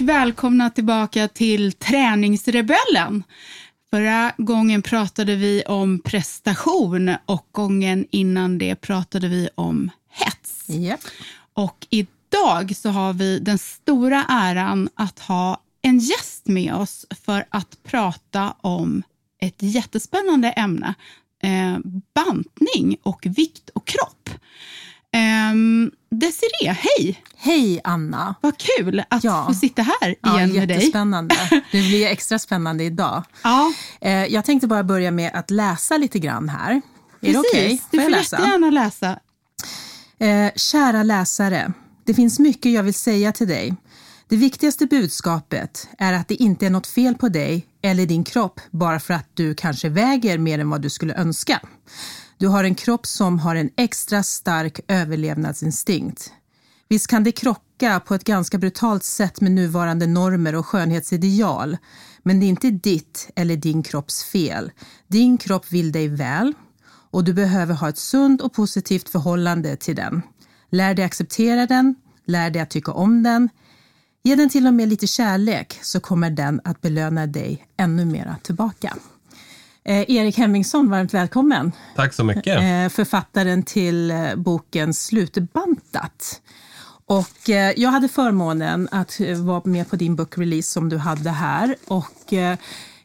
Och välkomna tillbaka till Träningsrebellen. Förra gången pratade vi om prestation och gången innan det pratade vi om hets. Yep. Och idag så har vi den stora äran att ha en gäst med oss för att prata om ett jättespännande ämne. Eh, bantning och vikt och kropp. Um, Desiree, hej! Hej Anna! Vad kul att Ja. få sitta här igen Ja, med dig. jättespännande. Det blir extra spännande idag. Ja, Eh, Jag tänkte bara börja med att läsa lite grann här. Är det precis. okej? Du Får får jag läsa? jättegärna läsa. Eh, kära läsare, det finns mycket jag vill säga till dig. Det viktigaste budskapet är att det inte är något fel på dig eller din kropp bara för att du kanske väger mer än vad du skulle önska. Du har en kropp som har en extra stark överlevnadsinstinkt. Visst kan det krocka på ett ganska brutalt sätt med nuvarande normer och skönhetsideal. Men det är inte ditt eller din kropps fel. Din kropp vill dig väl och du behöver ha ett sunt och positivt förhållande till den. Lär dig acceptera den, lär dig att tycka om den. Ge den till och med lite kärlek så kommer den att belöna dig ännu mera tillbaka. Eh, Erik Hemmingsson, varmt välkommen. Tack så mycket. Eh, författaren till eh, boken Slutbantat. Och eh, jag hade förmånen att eh, vara med på din bookrelease som du hade här. Och eh,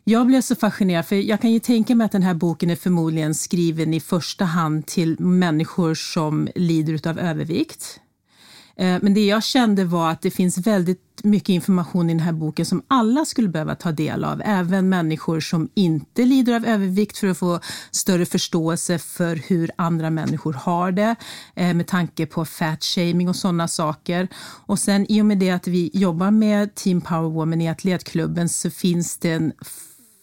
jag blev så fascinerad, för jag kan ju tänka mig att den här boken är förmodligen skriven i första hand till människor som lider av övervikt. Eh, men det jag kände var att det finns väldigt mycket information i den här boken som alla skulle behöva ta del av. Även människor som inte lider av övervikt för att få större förståelse för hur andra människor har det eh, med tanke på fat shaming och sådana saker. Och sen i och med det att vi jobbar med Team Power Woman i Atletklubben så finns det en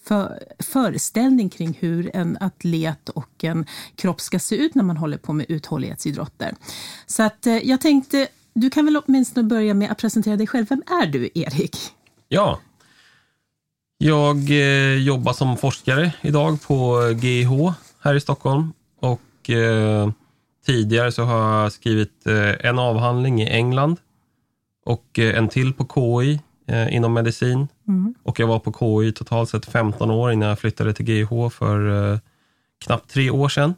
för, föreställning kring hur en atlet och en kropp ska se ut när man håller på med uthållighetsidrotter. Så att eh, jag tänkte, du kan väl åtminstone börja med att presentera dig själv. Vem är du, Erik? Ja. Jag eh, jobbar som forskare idag på GIH här i Stockholm. Och eh, tidigare så har jag skrivit eh, en avhandling i England och eh, en till på KI eh, inom medicin. Och jag var på KI totalt sett 15 år innan jag flyttade till GIH för eh, knappt tre år sedan.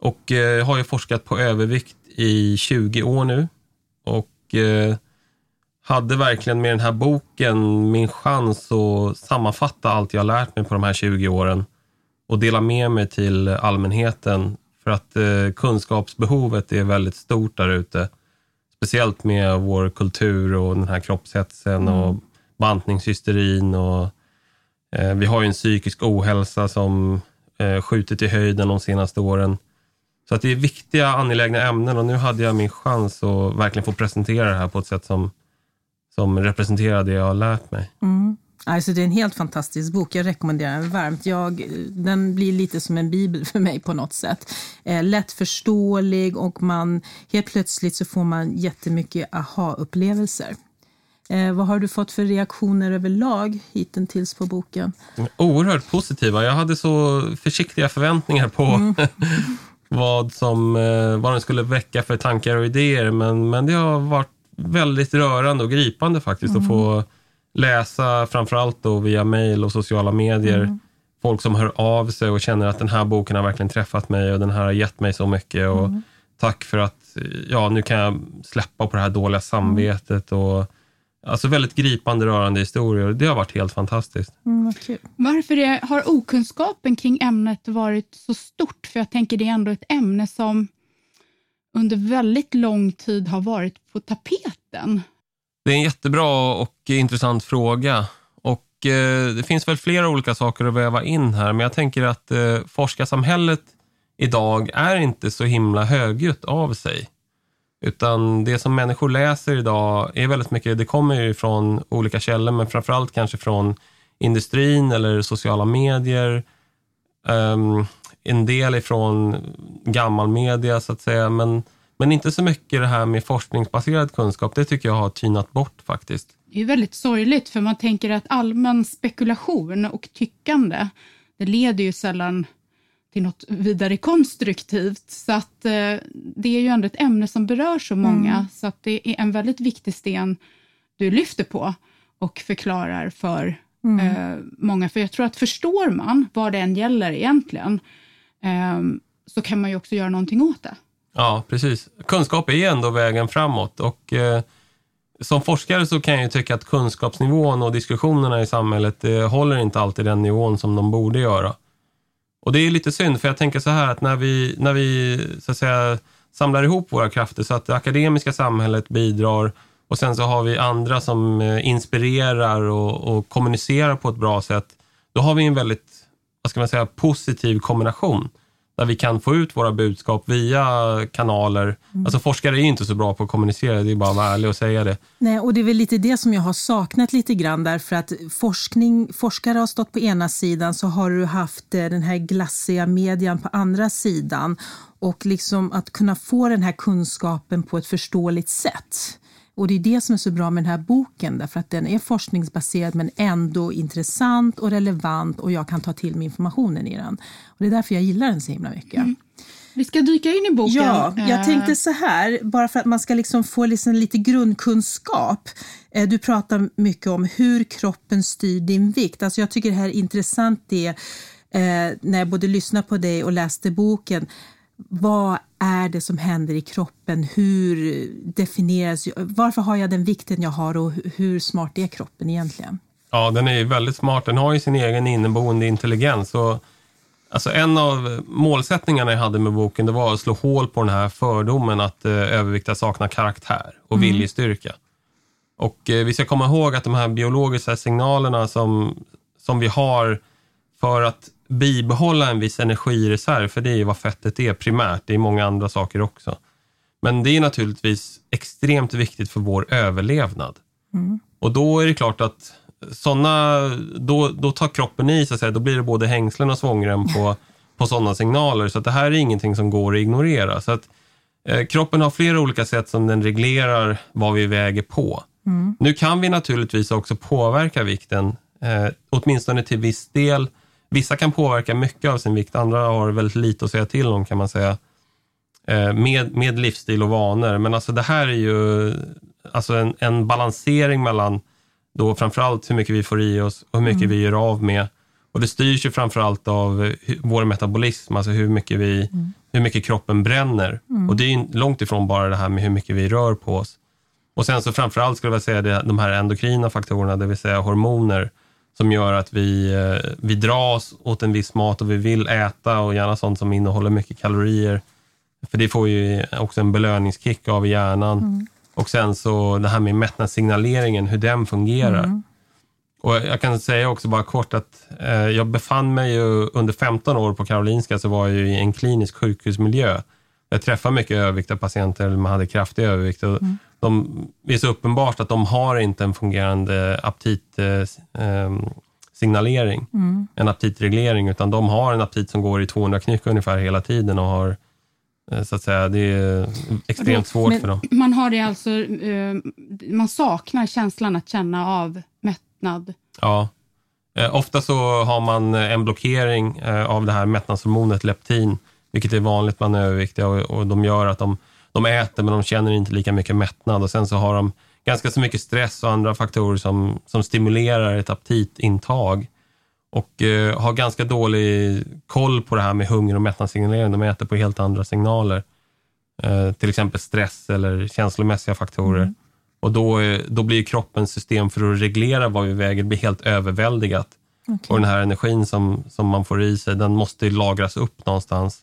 Och eh, har ju forskat på övervikt i 20 år nu. Och eh, hade verkligen med den här boken min chans att sammanfatta allt jag lärt mig på de här 20 åren och dela med mig till allmänheten. För att eh, kunskapsbehovet är väldigt stort där ute. Speciellt med vår kultur och den här kroppshetsen och bantningshysterin. Och, eh, vi har ju en psykisk ohälsa som eh, skjutit i höjden de senaste åren. Så att det är viktiga, angelägna ämnen och nu hade jag min chans att verkligen få presentera det här på ett sätt som, som representerar det jag har lärt mig. Alltså, det är en helt fantastisk bok. Jag rekommenderar den varmt. Jag, den blir lite som en bibel för mig på något sätt. Eh, lättförståelig och man, helt plötsligt så får man jättemycket aha-upplevelser. Eh, vad har du fått för reaktioner överlag hittills på boken? Oerhört positiva. Jag hade så försiktiga förväntningar på vad, som, eh, vad den skulle väcka för tankar och idéer. Men, men det har varit väldigt rörande och gripande faktiskt att få läsa, framförallt då via mejl och sociala medier, folk som hör av sig och känner att den här boken har verkligen träffat mig och den här har gett mig så mycket. Och Tack för att ja, nu kan jag släppa på det här dåliga samvetet. Och, alltså väldigt gripande, rörande historier. Det har varit helt fantastiskt. Mm. Varför är, har okunskapen kring ämnet varit så stort? För jag tänker det är ändå ett ämne som under väldigt lång tid har varit på tapeten. Det är en jättebra och intressant fråga. Och eh, Det finns väl flera olika saker att väva in här, men jag tänker att eh, forskarsamhället idag är inte så himla högljutt av sig. Utan det som människor läser idag är väldigt mycket, det kommer ju från olika källor, men framförallt kanske från industrin eller sociala medier. Um, en del ifrån gammal media så att säga, men, men inte så mycket det här med forskningsbaserad kunskap. Det tycker jag har tynat bort faktiskt. Det är väldigt sorgligt, för man tänker att allmän spekulation och tyckande, det leder ju sällan till något vidare konstruktivt. Så att eh, det är ju ändå ett ämne som berör så många, så att det är en väldigt viktig sten du lyfter på och förklarar för eh, många. För jag tror att förstår man vad det än gäller egentligen, eh, så kan man ju också göra någonting åt det. Ja, precis. Kunskap är ändå vägen framåt och eh, som forskare så kan jag ju tycka att kunskapsnivån och diskussionerna i samhället eh, håller inte alltid den nivån som de borde göra. Och det är lite synd, för jag tänker så här att när vi, när vi så att säga, samlar ihop våra krafter så att det akademiska samhället bidrar och sen så har vi andra som eh, inspirerar och, och kommunicerar på ett bra sätt. Då har vi en väldigt, vad ska man säga, positiv kombination där vi kan få ut våra budskap via kanaler. Alltså forskare är inte så bra på att kommunicera, det är bara att vara ärlig och säga det. Nej, och det är väl lite det som jag har saknat lite grann därför att forskning, forskare har stått på ena sidan så har du haft eh, den här glassiga median på andra sidan och liksom att kunna få den här kunskapen på ett förståeligt sätt. Och det är det som är så bra med den här boken, därför att den är forskningsbaserad men ändå intressant och relevant och jag kan ta till mig informationen i den. Och det är därför jag gillar den så himla mycket. Vi ska dyka in i boken. Ja, jag Eh, tänkte så här, bara för att man ska liksom få liksom lite grundkunskap. Eh, Du pratar mycket om hur kroppen styr din vikt. Alltså jag tycker det här är intressant det, eh, när jag både lyssnade på dig och läste boken. Vad är det som händer i kroppen? Hur definieras, varför har jag den vikten jag har och hu- hur smart är kroppen egentligen? Ja, den är väldigt smart. Den har ju sin egen inneboende intelligens. Och, alltså en av målsättningarna jag hade med boken det var att slå hål på den här fördomen att eh, överviktiga saknar karaktär och viljestyrka. Och eh, vi ska komma ihåg att de här biologiska signalerna som, som vi har för att bibehålla en viss energireserv, för det är ju vad fettet är primärt, det är många andra saker också. Men det är naturligtvis extremt viktigt för vår överlevnad. Och då är det klart att såna, då, då tar kroppen i, så att säga, då blir det både hängslen och svångrem på, på sådana signaler. Så det här är ingenting som går att ignorera. Så att, eh, kroppen har flera olika sätt som den reglerar vad vi väger på. Nu kan vi naturligtvis också påverka vikten, eh, åtminstone till viss del. Vissa kan påverka mycket av sin vikt, andra har väldigt lite att säga till om kan man säga. Eh, med, med livsstil och vanor. Men alltså det här är ju alltså en, en balansering mellan då framförallt hur mycket vi får i oss och hur mycket vi gör av med. Och det styrs ju framförallt av vår metabolism, alltså hur mycket, vi, hur mycket kroppen bränner. Och det är långt ifrån bara det här med hur mycket vi rör på oss. Och sen så framförallt skulle jag säga det, de här endokrina faktorerna, det vill säga hormoner, som gör att vi, eh, vi dras åt en viss mat och vi vill äta och gärna sånt som innehåller mycket kalorier. För det får ju också en belöningskick av i hjärnan. Och sen så det här med mättnadssignaleringen, hur den fungerar. Och jag kan säga också bara kort att eh, jag befann mig ju under 15 år på Karolinska så var jag ju i en klinisk sjukhusmiljö. Jag träffade mycket överviktiga patienter som hade kraftig övervikt. Och de, det är så uppenbart att de har inte en fungerande aptitsignalering, eh, signalering, en aptitreglering, utan de har en aptit som går i 200 knyck ungefär hela tiden och har eh, så att säga, det är extremt svårt Men för dem. Man har det alltså, eh, man saknar känslan att känna av mättnad. Ja. Eh, ofta så har man en blockering av det här mättnadshormonet leptin, vilket är vanligt bland överviktiga och, och de gör att de, de äter men de känner inte lika mycket mättnad och sen så har de ganska så mycket stress och andra faktorer som, som stimulerar ett aptitintag och eh, har ganska dålig koll på det här med hunger och mättnadssignalering. De äter på helt andra signaler. Eh, till exempel stress eller känslomässiga faktorer. Och då, eh, då blir kroppens system för att reglera vad vi väger blir helt överväldigat. Och den här energin som, som man får i sig, den måste lagras upp någonstans.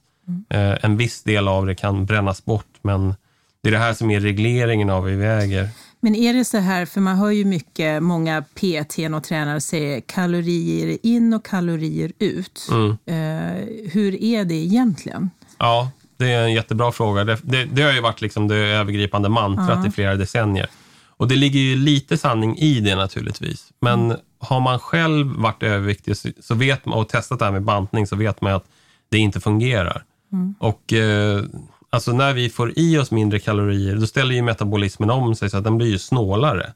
Eh, en viss del av det kan brännas bort, men det är det här som är regleringen av vad vi väger. Men är det så här, för man hör ju mycket, många PT och tränare säger kalorier in och kalorier ut. Mm. Eh, hur är det egentligen? Ja, det är en jättebra fråga. Det, det, det har ju varit liksom det övergripande mantrat i flera decennier. Och det ligger ju lite sanning i det naturligtvis. Men har man själv varit överviktig så, vet man, och testat det här med bantning så vet man att det inte fungerar. Och eh, alltså när vi får i oss mindre kalorier, då ställer ju metabolismen om sig så att den blir ju snålare.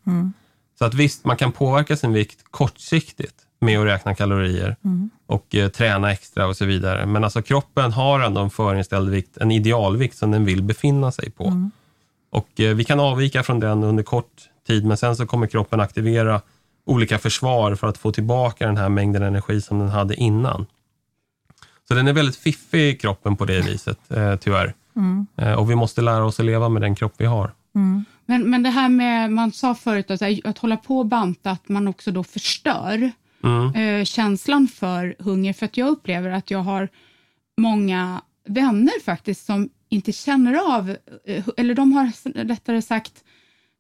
Så att visst, man kan påverka sin vikt kortsiktigt med att räkna kalorier och eh, träna extra och så vidare. Men alltså kroppen har ändå en förinställd vikt, en idealvikt som den vill befinna sig på. Och eh, vi kan avvika från den under kort tid, men sen så kommer kroppen aktivera olika försvar för att få tillbaka den här mängden energi som den hade innan. Så den är väldigt fiffig i kroppen på det viset, eh, tyvärr. Mm. Eh, och vi måste lära oss att leva med den kropp vi har. Mm. Men, men det här med, man sa förut att, att hålla på och banta, att man också då förstör Mm. eh, känslan för hunger. För att jag upplever att jag har många vänner faktiskt som inte känner av, eh, eller de har rättare sagt,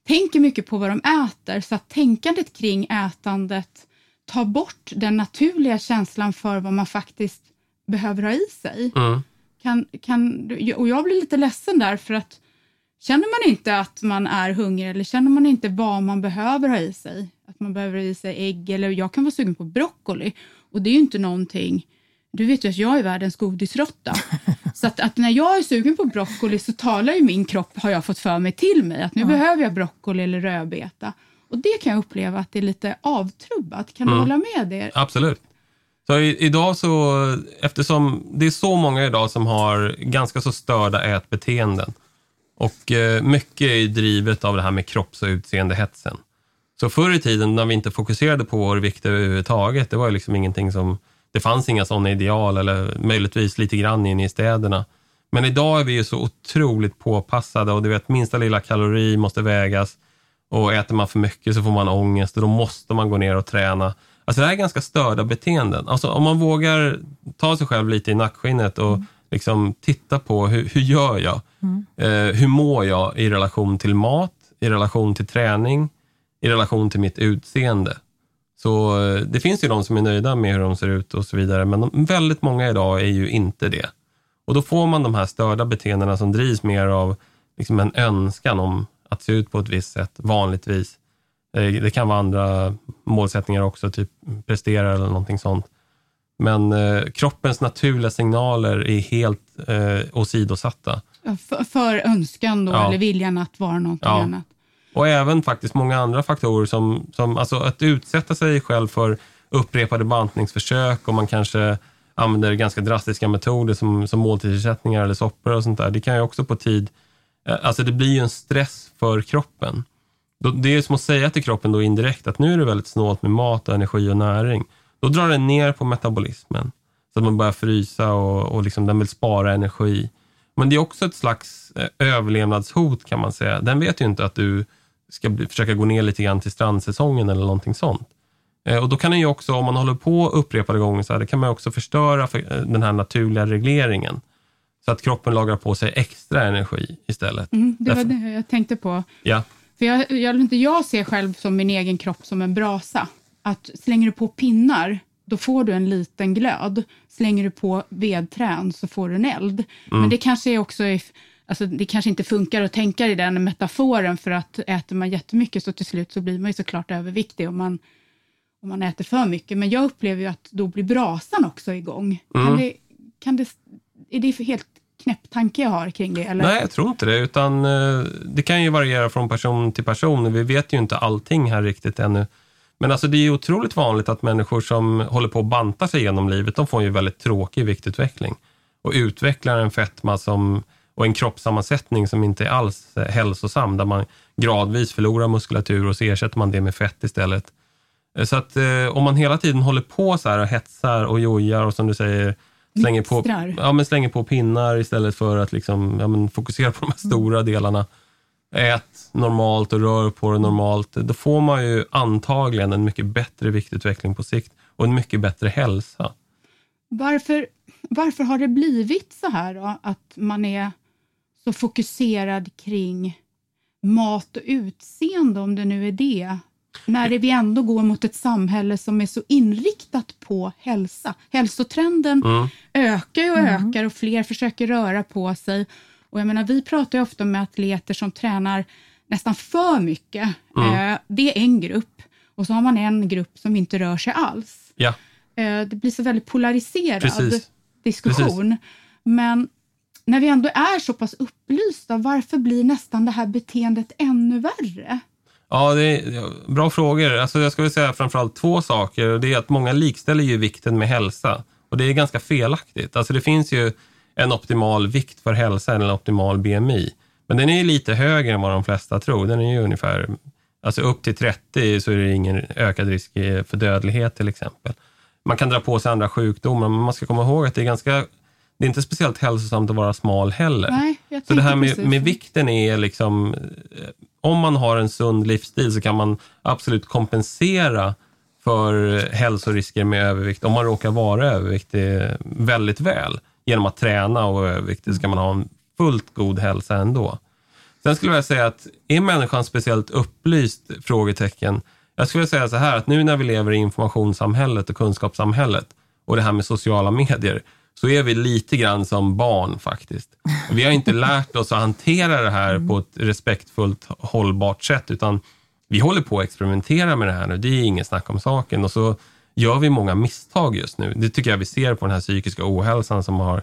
tänker mycket på vad de äter, så att tänkandet kring ätandet tar bort den naturliga känslan för vad man faktiskt behöver ha i sig. Mm. Kan, kan, och jag blir lite ledsen där för att känner man inte att man är hungrig eller känner man inte vad man behöver ha i sig, att man behöver ha i sig ägg eller jag kan vara sugen på broccoli och det är ju inte någonting du vet ju att jag är världens godisråtta. Så att, att, när jag är sugen på broccoli så talar ju min kropp, har jag fått för mig, till mig att nu Ja. behöver jag broccoli eller rödbeta. Och det kan jag uppleva att det är lite avtrubbat. Kan Mm. du hålla med det? Absolut. Så i, idag så, eftersom det är så många idag som har ganska så störda ätbeteenden och eh, mycket är ju drivet av det här med kropps och utseendehetsen. Så förr i tiden när vi inte fokuserade på vår vikt överhuvudtaget, det var ju liksom ingenting som, det fanns inga sådana ideal eller möjligtvis lite grann inne i städerna. Men idag är vi ju så otroligt påpassade och du vet minsta lilla kalori måste vägas och äter man för mycket så får man ångest och då måste man gå ner och träna. Alltså det här är ganska störda beteenden. Alltså om man vågar ta sig själv lite i nackskinnet och liksom titta på hur, hur gör jag? Eh, hur mår jag i relation till mat, i relation till träning, i relation till mitt utseende? Så eh, det finns ju de som är nöjda med hur de ser ut och så vidare, men de, väldigt många idag är ju inte det. Och då får man de här störda beteendena som drivs mer av liksom en önskan om att se ut på ett visst sätt, vanligtvis. Eh, Det kan vara andra målsättningar också, typ prestera eller någonting sånt. Men eh, kroppens naturliga signaler är helt eh, åsidosatta. För, för önskan då, Ja. eller viljan att vara någonting Ja. annat. Och även faktiskt många andra faktorer som, som alltså att utsätta sig själv för upprepade bantningsförsök och man kanske använder ganska drastiska metoder som, som måltidsersättningar eller soppor och sånt där. Det kan ju också på tid, eh, alltså det blir ju en stress för kroppen. Det är som att säga till kroppen då indirekt att nu är det väldigt snålt med mat, och energi och näring. Då drar den ner på metabolismen. Så att man börjar frysa och, och liksom den vill spara energi. Men det är också ett slags eh, överlevnadshot kan man säga. Den vet ju inte att du ska bli, försöka gå ner lite grann till strandsäsongen eller någonting sånt. Eh, och då kan den ju också, om man håller på upprepade gånger så här, det kan man också förstöra för, eh, den här naturliga regleringen. Så att kroppen lagrar på sig extra energi istället. Mm, det var Därför- det jag tänkte på. Ja, För jag, jag, inte jag ser själv som min egen kropp som en brasa. Att slänger du på pinnar, då får du en liten glöd. Slänger du på vedträn så får du en eld. Men det kanske är också i- Alltså, det kanske inte funkar att tänka i den metaforen för att äter man jättemycket så till slut så blir man ju såklart överviktig om man, om man äter för mycket. Men jag upplever ju att då blir brasan också igång. Kan det, kan det, är det helt knäpp tanke jag har kring det? Eller? Nej, jag tror inte det. Utan eh, det kan ju variera från person till person. Vi vet ju inte allting här riktigt ännu. Men alltså det är ju otroligt vanligt att människor som håller på att banta sig genom livet, de får ju väldigt tråkig viktutveckling. Och utvecklar en fetma som, och en kroppssammansättning som inte är alls eh, hälsosam, där man gradvis förlorar muskulatur och så ersätter man det med fett istället. Eh, så att eh, om man hela tiden håller på så här och hetsar och jojar och som du säger, slänger på, ja, men slänger på pinnar istället för att liksom, ja, men fokusera på de här stora delarna. Ät normalt och rör på det normalt. Då får man ju antagligen en mycket bättre viktutveckling på sikt och en mycket bättre hälsa. Varför, varför har det blivit så här då, att man är så fokuserad kring mat och utseende, om det nu är det? När vi ändå går mot ett samhälle som är så inriktat på hälsa. Hälsotrenden Mm. ökar och ökar och fler försöker röra på sig. Och jag menar, vi pratar ju ofta med atleter som tränar nästan för mycket. Mm. Eh, det är en grupp. Och så har man en grupp som inte rör sig alls. Ja, Eh, det blir så väldigt polariserad Precis. diskussion. Men när vi ändå är så pass upplysta, varför blir nästan det här beteendet ännu värre? Ja det är bra frågor. Alltså jag skulle säga framförallt två saker. Det är att många likställer ju vikten med hälsa. Och det är ganska felaktigt. Alltså det finns ju en optimal vikt för hälsa, eller en optimal BMI. Men den är ju lite högre än vad de flesta tror. Den är ju ungefär Alltså upp till 30 så är det ingen ökad risk för dödlighet till exempel. Man kan dra på sig andra sjukdomar, men man ska komma ihåg att det är ganska det är inte speciellt hälsosamt att vara smal heller. Nej, jag så det här med, med vikten är liksom, om man har en sund livsstil så kan man absolut kompensera för hälsorisker med övervikt, om man råkar vara överviktig, väldigt väl. Genom att träna och vara överviktig så kan man ha en fullt god hälsa ändå. Sen skulle jag säga att, är människan speciellt upplyst? Frågetecken. Jag skulle säga så här, att nu när vi lever i informationssamhället och kunskapssamhället och det här med sociala medier, så är vi lite grann som barn faktiskt. Vi har inte lärt oss att hantera det här på ett respektfullt, hållbart sätt, utan vi håller på att experimentera med det här nu. Det är inget snack om saken. Och så gör vi många misstag just nu. Det tycker jag vi ser på den här psykiska ohälsan som har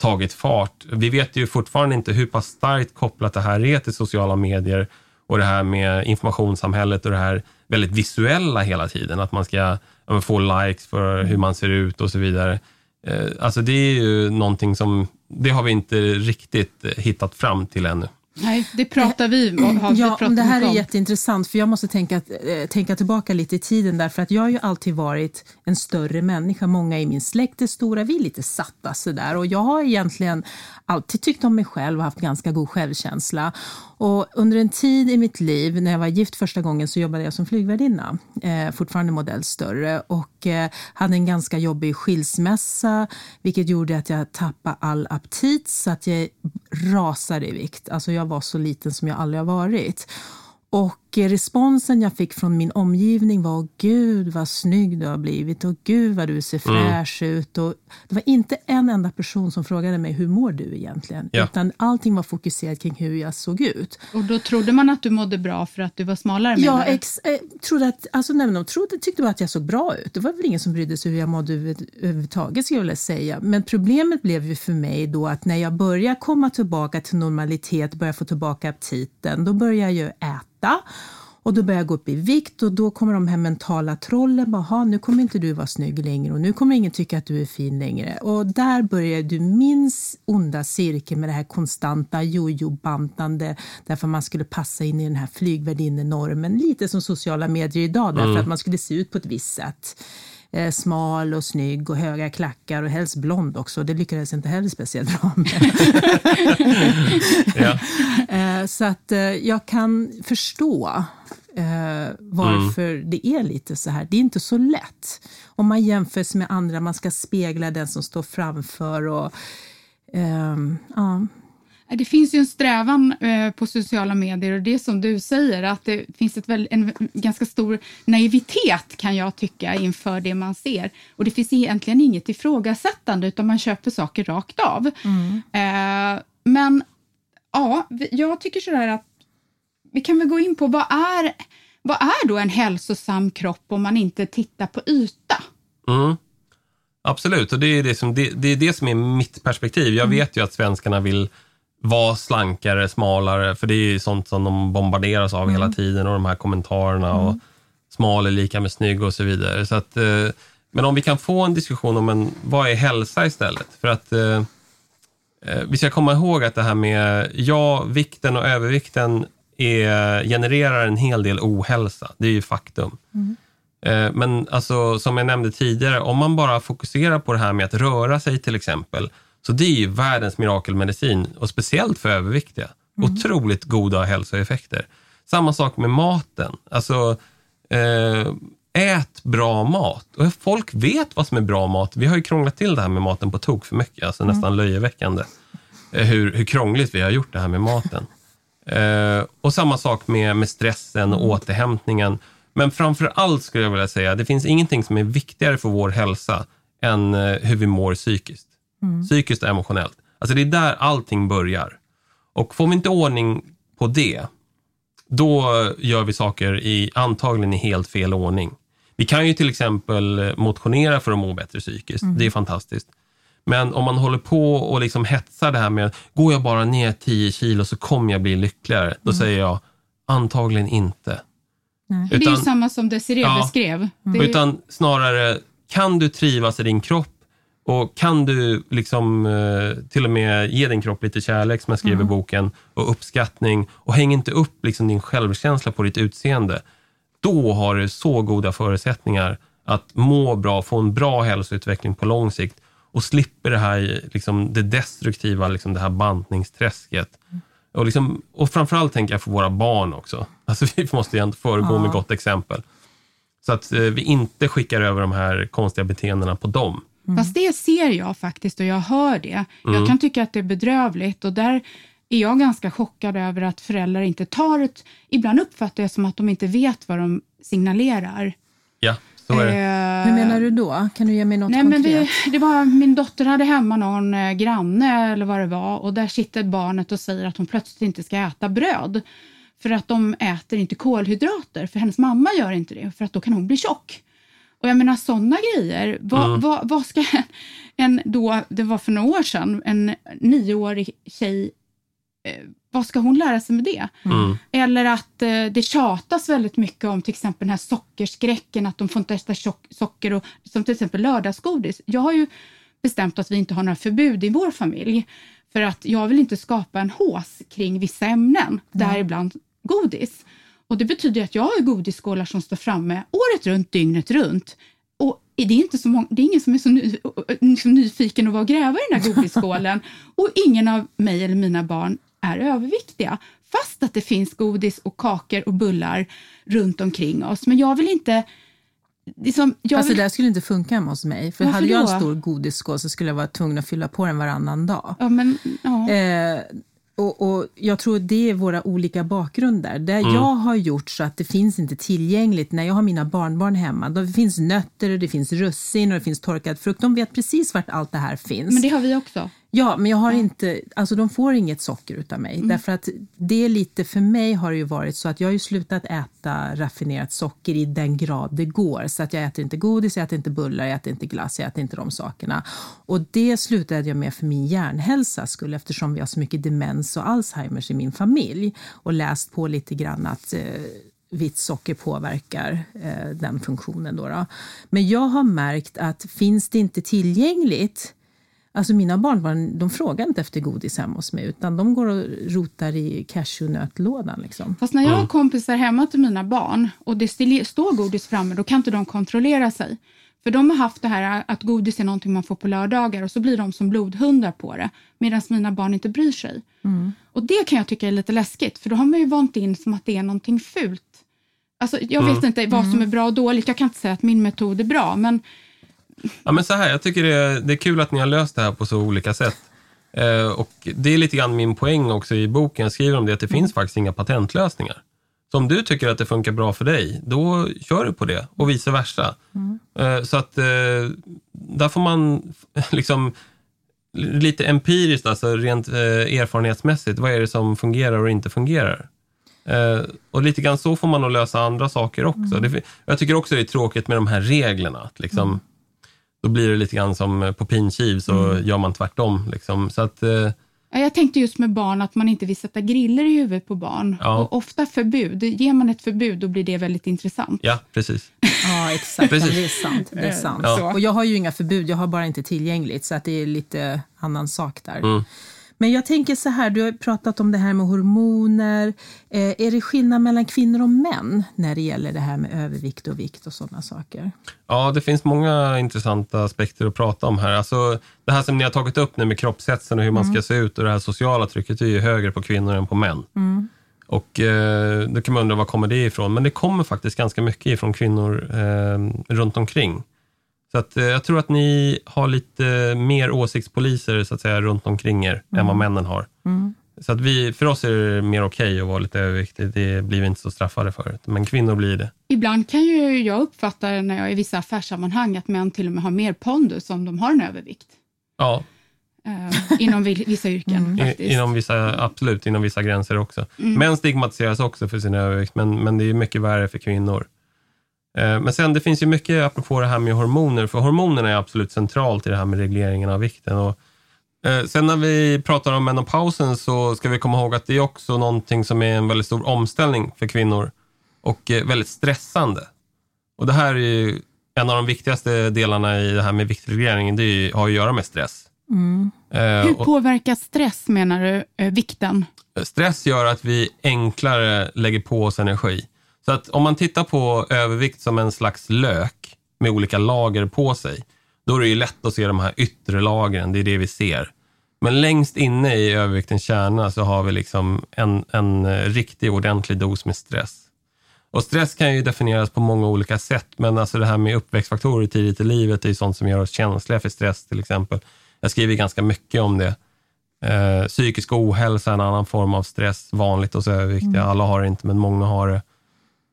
tagit fart. Vi vet ju fortfarande inte hur pass starkt kopplat det här är till sociala medier och det här med informationssamhället och det här väldigt visuella hela tiden. Att man ska få likes för hur man ser ut och så vidare. Eh, Alltså det är ju någonting som, det har vi inte riktigt eh, hittat fram till ännu. Nej, det pratar vi om. Har Ja, pratat det här är om. jätteintressant för jag måste tänka, eh, tänka tillbaka lite i tiden därför att jag har ju alltid varit en större människa. Många i min släkt är stora, vi är lite satta sådär och jag har egentligen alltid tyckt om mig själv och haft ganska god självkänsla. Och under en tid i mitt liv, när jag var gift första gången, så jobbade jag som flygvärdinna, eh, fortfarande modell större och eh, hade en ganska jobbig skilsmässa, vilket gjorde att jag tappade all aptit så att jag rasade i vikt. Alltså jag var så liten som jag aldrig har varit. Och responsen jag fick från min omgivning var Gud vad snygg du har blivit och Gud vad du ser fräsch ut. Och det var inte en enda person som frågade mig hur mår du egentligen? Ja. Utan allting var fokuserat kring hur jag såg ut. Och då trodde man att du mådde bra för att du var smalare du? ex, eh, trodde att, alltså, nej, de trodde, tyckte bara att jag såg bra ut. Det var väl ingen som brydde sig hur jag mådde över- överhuvudtaget skulle jag vilja säga. Men problemet blev ju för mig då att när jag började komma tillbaka till normalitet, började få tillbaka aptiten, då började jag ju äta. Och då börjar jag gå upp i vikt och då kommer de här mentala trollen. Bara, "Ha, nu kommer inte du vara snygg längre och nu kommer ingen tycka att du är fin längre. Och där börjar du min onda cirkel med det här konstanta jojo-bantande därför man skulle passa in i den här flygvärdinnenormen. Lite som sociala medier idag därför att man skulle se ut på ett visst sätt. Eh, smal och snygg och höga klackar och helst blond också. Det lyckades inte heller speciellt bra med. Ja. Eh, Så att eh, jag kan förstå varför det är lite så här. Det är inte så lätt. Om man jämför sig med andra, man ska spegla den som står framför. Och, ehm, ja. Det finns ju en strävan eh, på sociala medier och det är som du säger att det finns ett väl, en ganska stor naivitet kan jag tycka inför det man ser. Och det finns egentligen inget ifrågasättande utan man köper saker rakt av. Eh, men ja, jag tycker sådär att vi kan väl gå in på vad är, vad är då en hälsosam kropp om man inte tittar på yta? Mm. Absolut, och det är det, som, det, det är det som är mitt perspektiv. Jag vet ju att svenskarna vill vara slankare, smalare, för det är ju sånt som de bombarderas av hela tiden och de här kommentarerna och smal är lika med snygg och så vidare. Så att, eh, men om vi kan få en diskussion om en, vad är hälsa istället? För att eh, eh, vi ska komma ihåg att det här med, ja, vikten och övervikten är, genererar en hel del ohälsa. Det är ju faktum. Eh, Men alltså, som jag nämnde tidigare, om man bara fokuserar på det här med att röra sig till exempel, så det är ju världens mirakelmedicin och speciellt för överviktiga. Otroligt goda hälsoeffekter. Samma sak med maten. Alltså, eh, ät bra mat. Och folk vet vad som är bra mat. Vi har ju krånglat till det här med maten på tok för mycket, alltså nästan löjeväckande. Eh, hur, hur krångligt vi har gjort det här med maten. Eh, och samma sak med, med stressen och återhämtningen. Men framför allt skulle jag vilja säga, det finns ingenting som är viktigare för vår hälsa än hur vi mår psykiskt. Psykiskt och emotionellt. Alltså det är där allting börjar. Och får vi inte ordning på det, då gör vi saker i antagligen i helt fel ordning. Vi kan ju till exempel motionera för att må bättre psykiskt. Det är fantastiskt. Men om man håller på och liksom hetsar det här med, går jag bara ner 10 kilo så kommer jag bli lyckligare. Då säger jag, antagligen inte. det är ju Utan- samma som Desiree Ja. beskrev. Är, Utan snarare, kan du trivas i din kropp? Och kan du liksom eh, till och med ge din kropp lite kärlek, som jag skriver i boken, och uppskattning och häng inte upp liksom din självkänsla på ditt utseende. Då har du så goda förutsättningar att må bra, få en bra hälsoutveckling på lång sikt och slipper det här liksom, det destruktiva, liksom, det här bantningsträsket. Och, liksom, och framförallt tänker jag för våra barn också. Alltså, vi måste ju ändå föregå med gott exempel. Så att eh, vi inte skickar över de här konstiga beteendena på dem. Fast det ser jag faktiskt och jag hör det. Jag kan tycka att det är bedrövligt och där är jag ganska chockad över att föräldrar inte tar ett... Ibland uppfattar jag som att de inte vet vad de signalerar. Ja, så är det. Eh, Hur menar du då? Kan du ge mig något Nej, men konkret? vi, det var, min dotter hade hemma någon eh, granne eller vad det var och där sitter barnet och säger att hon plötsligt inte ska äta bröd för att de äter inte kolhydrater, för hennes mamma gör inte det, för att då kan hon bli tjock. Och jag menar sådana grejer, vad, vad, vad ska en då, det var för några år sedan, en nioårig tjej, eh, vad ska hon lära sig med det? Mm. Eller att eh, det tjatas väldigt mycket om till exempel den här sockerskräcken, att de får inte äta socker, och, som till exempel lördagsgodis. Jag har ju bestämt att vi inte har några förbud i vår familj, för att jag vill inte skapa en hås kring vissa ämnen, däribland godis. Och det betyder att jag har godisskålar som står framme året runt, dygnet runt. Och det är, inte så många, det är ingen som är så ny, liksom nyfiken att vara och gräva i den här godisskålen. och ingen av mig eller mina barn är överviktiga. Fast att det finns godis och kakor och bullar runt omkring oss. Men jag vill inte... Liksom, jag Alltså vill, det där skulle inte funka hemma hos mig. För Varför hade jag en då? stor godisskål så skulle jag vara tvungen att fylla på den varannan dag. ja, men, ja. Eh, och, och Jag tror det är våra olika bakgrunder. Det jag har gjort så att det finns inte tillgängligt när jag har mina barnbarn hemma. Det finns nötter, och det finns russin och det finns torkad frukt. De vet precis vart allt det här finns. men det har vi också. Ja, men jag har inte, alltså de får inget socker utav mig. Mm. Därför att det är lite, för mig har det ju varit så att jag har ju slutat äta raffinerat socker i den grad det går. Så att jag äter inte godis, jag äter inte bullar, jag äter inte glass, jag äter inte de sakerna. Och det slutade jag med för min hjärnhälsa skull eftersom vi har så mycket demens och Alzheimers i min familj. Och läst på lite grann att eh, vitt socker påverkar eh, den funktionen. Då, då. Men jag har märkt att finns det inte tillgängligt Alltså mina barnbarn de frågar inte efter godis hemma hos mig utan de går och rotar i cashewnötlådan. Liksom. Fast när jag har kompisar hemma till mina barn och det står godis framme, då kan inte de kontrollera sig. För de har haft det här att godis är någonting man får på lördagar och så blir de som blodhundar på det, medan mina barn inte bryr sig. Och det kan jag tycka är lite läskigt, för då har man ju vant in som att det är någonting fult. Alltså, jag vet inte vad som är bra och dåligt, jag kan inte säga att min metod är bra, men Ja, men så här, jag tycker det är, det är kul att ni har löst det här på så olika sätt. Eh, och Det är lite grann min poäng också i boken. Jag skriver om det, att det finns faktiskt inga patentlösningar. Så om du tycker att det funkar bra för dig, då kör du på det och vice versa. Eh, så att eh, där får man liksom lite empiriskt, alltså rent eh, erfarenhetsmässigt, vad är det som fungerar och inte fungerar? Eh, och lite grann så får man nog lösa andra saker också. Det, jag tycker också det är tråkigt med de här reglerna. Att liksom, Då blir det lite grann som på pinkiv, så gör man tvärtom. Liksom. Så att, eh, Ja, Jag tänkte just med barn att man inte vill sätta griller i huvudet på barn. Ja. Och ofta förbud. Ger man ett förbud då blir det väldigt intressant. ja, precis. Ja, exakt. Precis. Det är sant. Det är sant. Ja. Och jag har ju inga förbud, jag har bara inte tillgängligt. Så att det är lite annan sak där. Mm. Men jag tänker så här, du har pratat om det här med hormoner. Eh, är det skillnad mellan kvinnor och män när det gäller det här med övervikt och vikt och sådana saker? Ja, det finns många intressanta aspekter att prata om här. Alltså, det här som ni har tagit upp nu med kroppshetsen och hur man ska se ut och det här sociala trycket är ju högre på kvinnor än på män. Och eh, Då kan man undra var kommer det ifrån? Men det kommer faktiskt ganska mycket ifrån kvinnor eh, runt omkring. Så att, eh, jag tror att ni har lite mer åsiktspoliser så att säga, runt omkring er än vad männen har. Så att vi, för oss är det mer okej att vara lite överviktig. Det blir vi inte så straffade för. Men kvinnor blir det. Ibland kan ju jag uppfatta när jag är i vissa affärssammanhang att män till och med har mer pondus om de har en övervikt. Ja, Eh, inom vi- vissa yrken faktiskt. I, inom vissa, absolut, inom vissa gränser också. Män stigmatiseras också för sin övervikt, men, men det är mycket värre för kvinnor. Eh, Men sen det finns ju mycket, apropå det här med hormoner, för hormonerna är absolut centralt i det här med regleringen av vikten. Och, eh, sen när vi pratar om menopausen så ska vi komma ihåg att det är också någonting som är en väldigt stor omställning för kvinnor och eh, väldigt stressande. Och det här är ju en av de viktigaste delarna i det här med viktreglering, det har att göra med stress. Mm. Eh, Hur och påverkar stress, menar du, vikten? stress gör att vi enklare lägger på oss energi. Så att om man tittar på övervikt som en slags lök med olika lager på sig, då är det ju lätt att se de här yttre lagren, det är det vi ser. Men längst inne i överviktens kärna så har vi liksom en, en eh, riktig ordentlig dos med stress. Och stress kan ju definieras på många olika sätt, men alltså det här med uppväxtfaktorer tidigt i livet är ju sånt som gör oss känsliga för stress till exempel. Jag skriver ganska mycket om det. Eh, psykisk ohälsa är en annan form av stress, vanligt hos överviktiga. Alla har det inte, men många har det.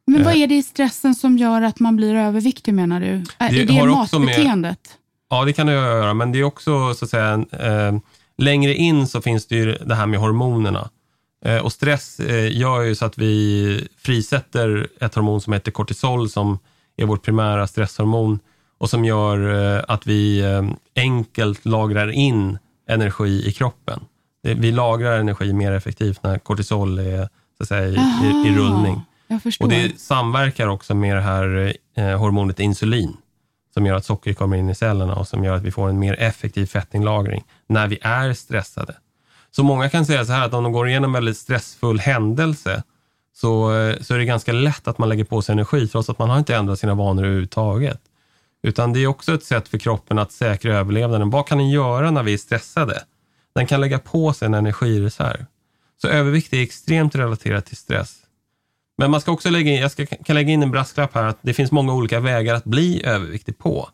Men vad Eh. är det i stressen som gör att man blir överviktig, menar du? Det är det också med- matbeteendet? Ja, det kan det göra, men det är också så att säga, eh, längre in så finns det ju det här med hormonerna. Eh, och stress eh, gör ju så att vi frisätter ett hormon som heter kortisol som är vårt primära stresshormon och som gör eh, att vi eh, enkelt lagrar in energi i kroppen. Det, vi lagrar energi mer effektivt när kortisol är så att säga, i, i, i rullning. Jag förstår. Och det samverkar också med det här eh, hormonet insulin som gör att socker kommer in i cellerna och som gör att vi får en mer effektiv fettinlagring när vi är stressade. Så många kan säga så här att om de går igenom en väldigt stressfull händelse så, eh, så är det ganska lätt att man lägger på sig energi trots att man har inte ändrat sina vanor överhuvudtaget. Utan det är också ett sätt för kroppen att säkra överlevnaden. Vad kan den göra när vi är stressade? Den kan lägga på sig en energireserv. Så övervikt är extremt relaterat till stress. Men man ska också lägga in, jag ska, kan lägga in en brasklapp här, att det finns många olika vägar att bli överviktig på.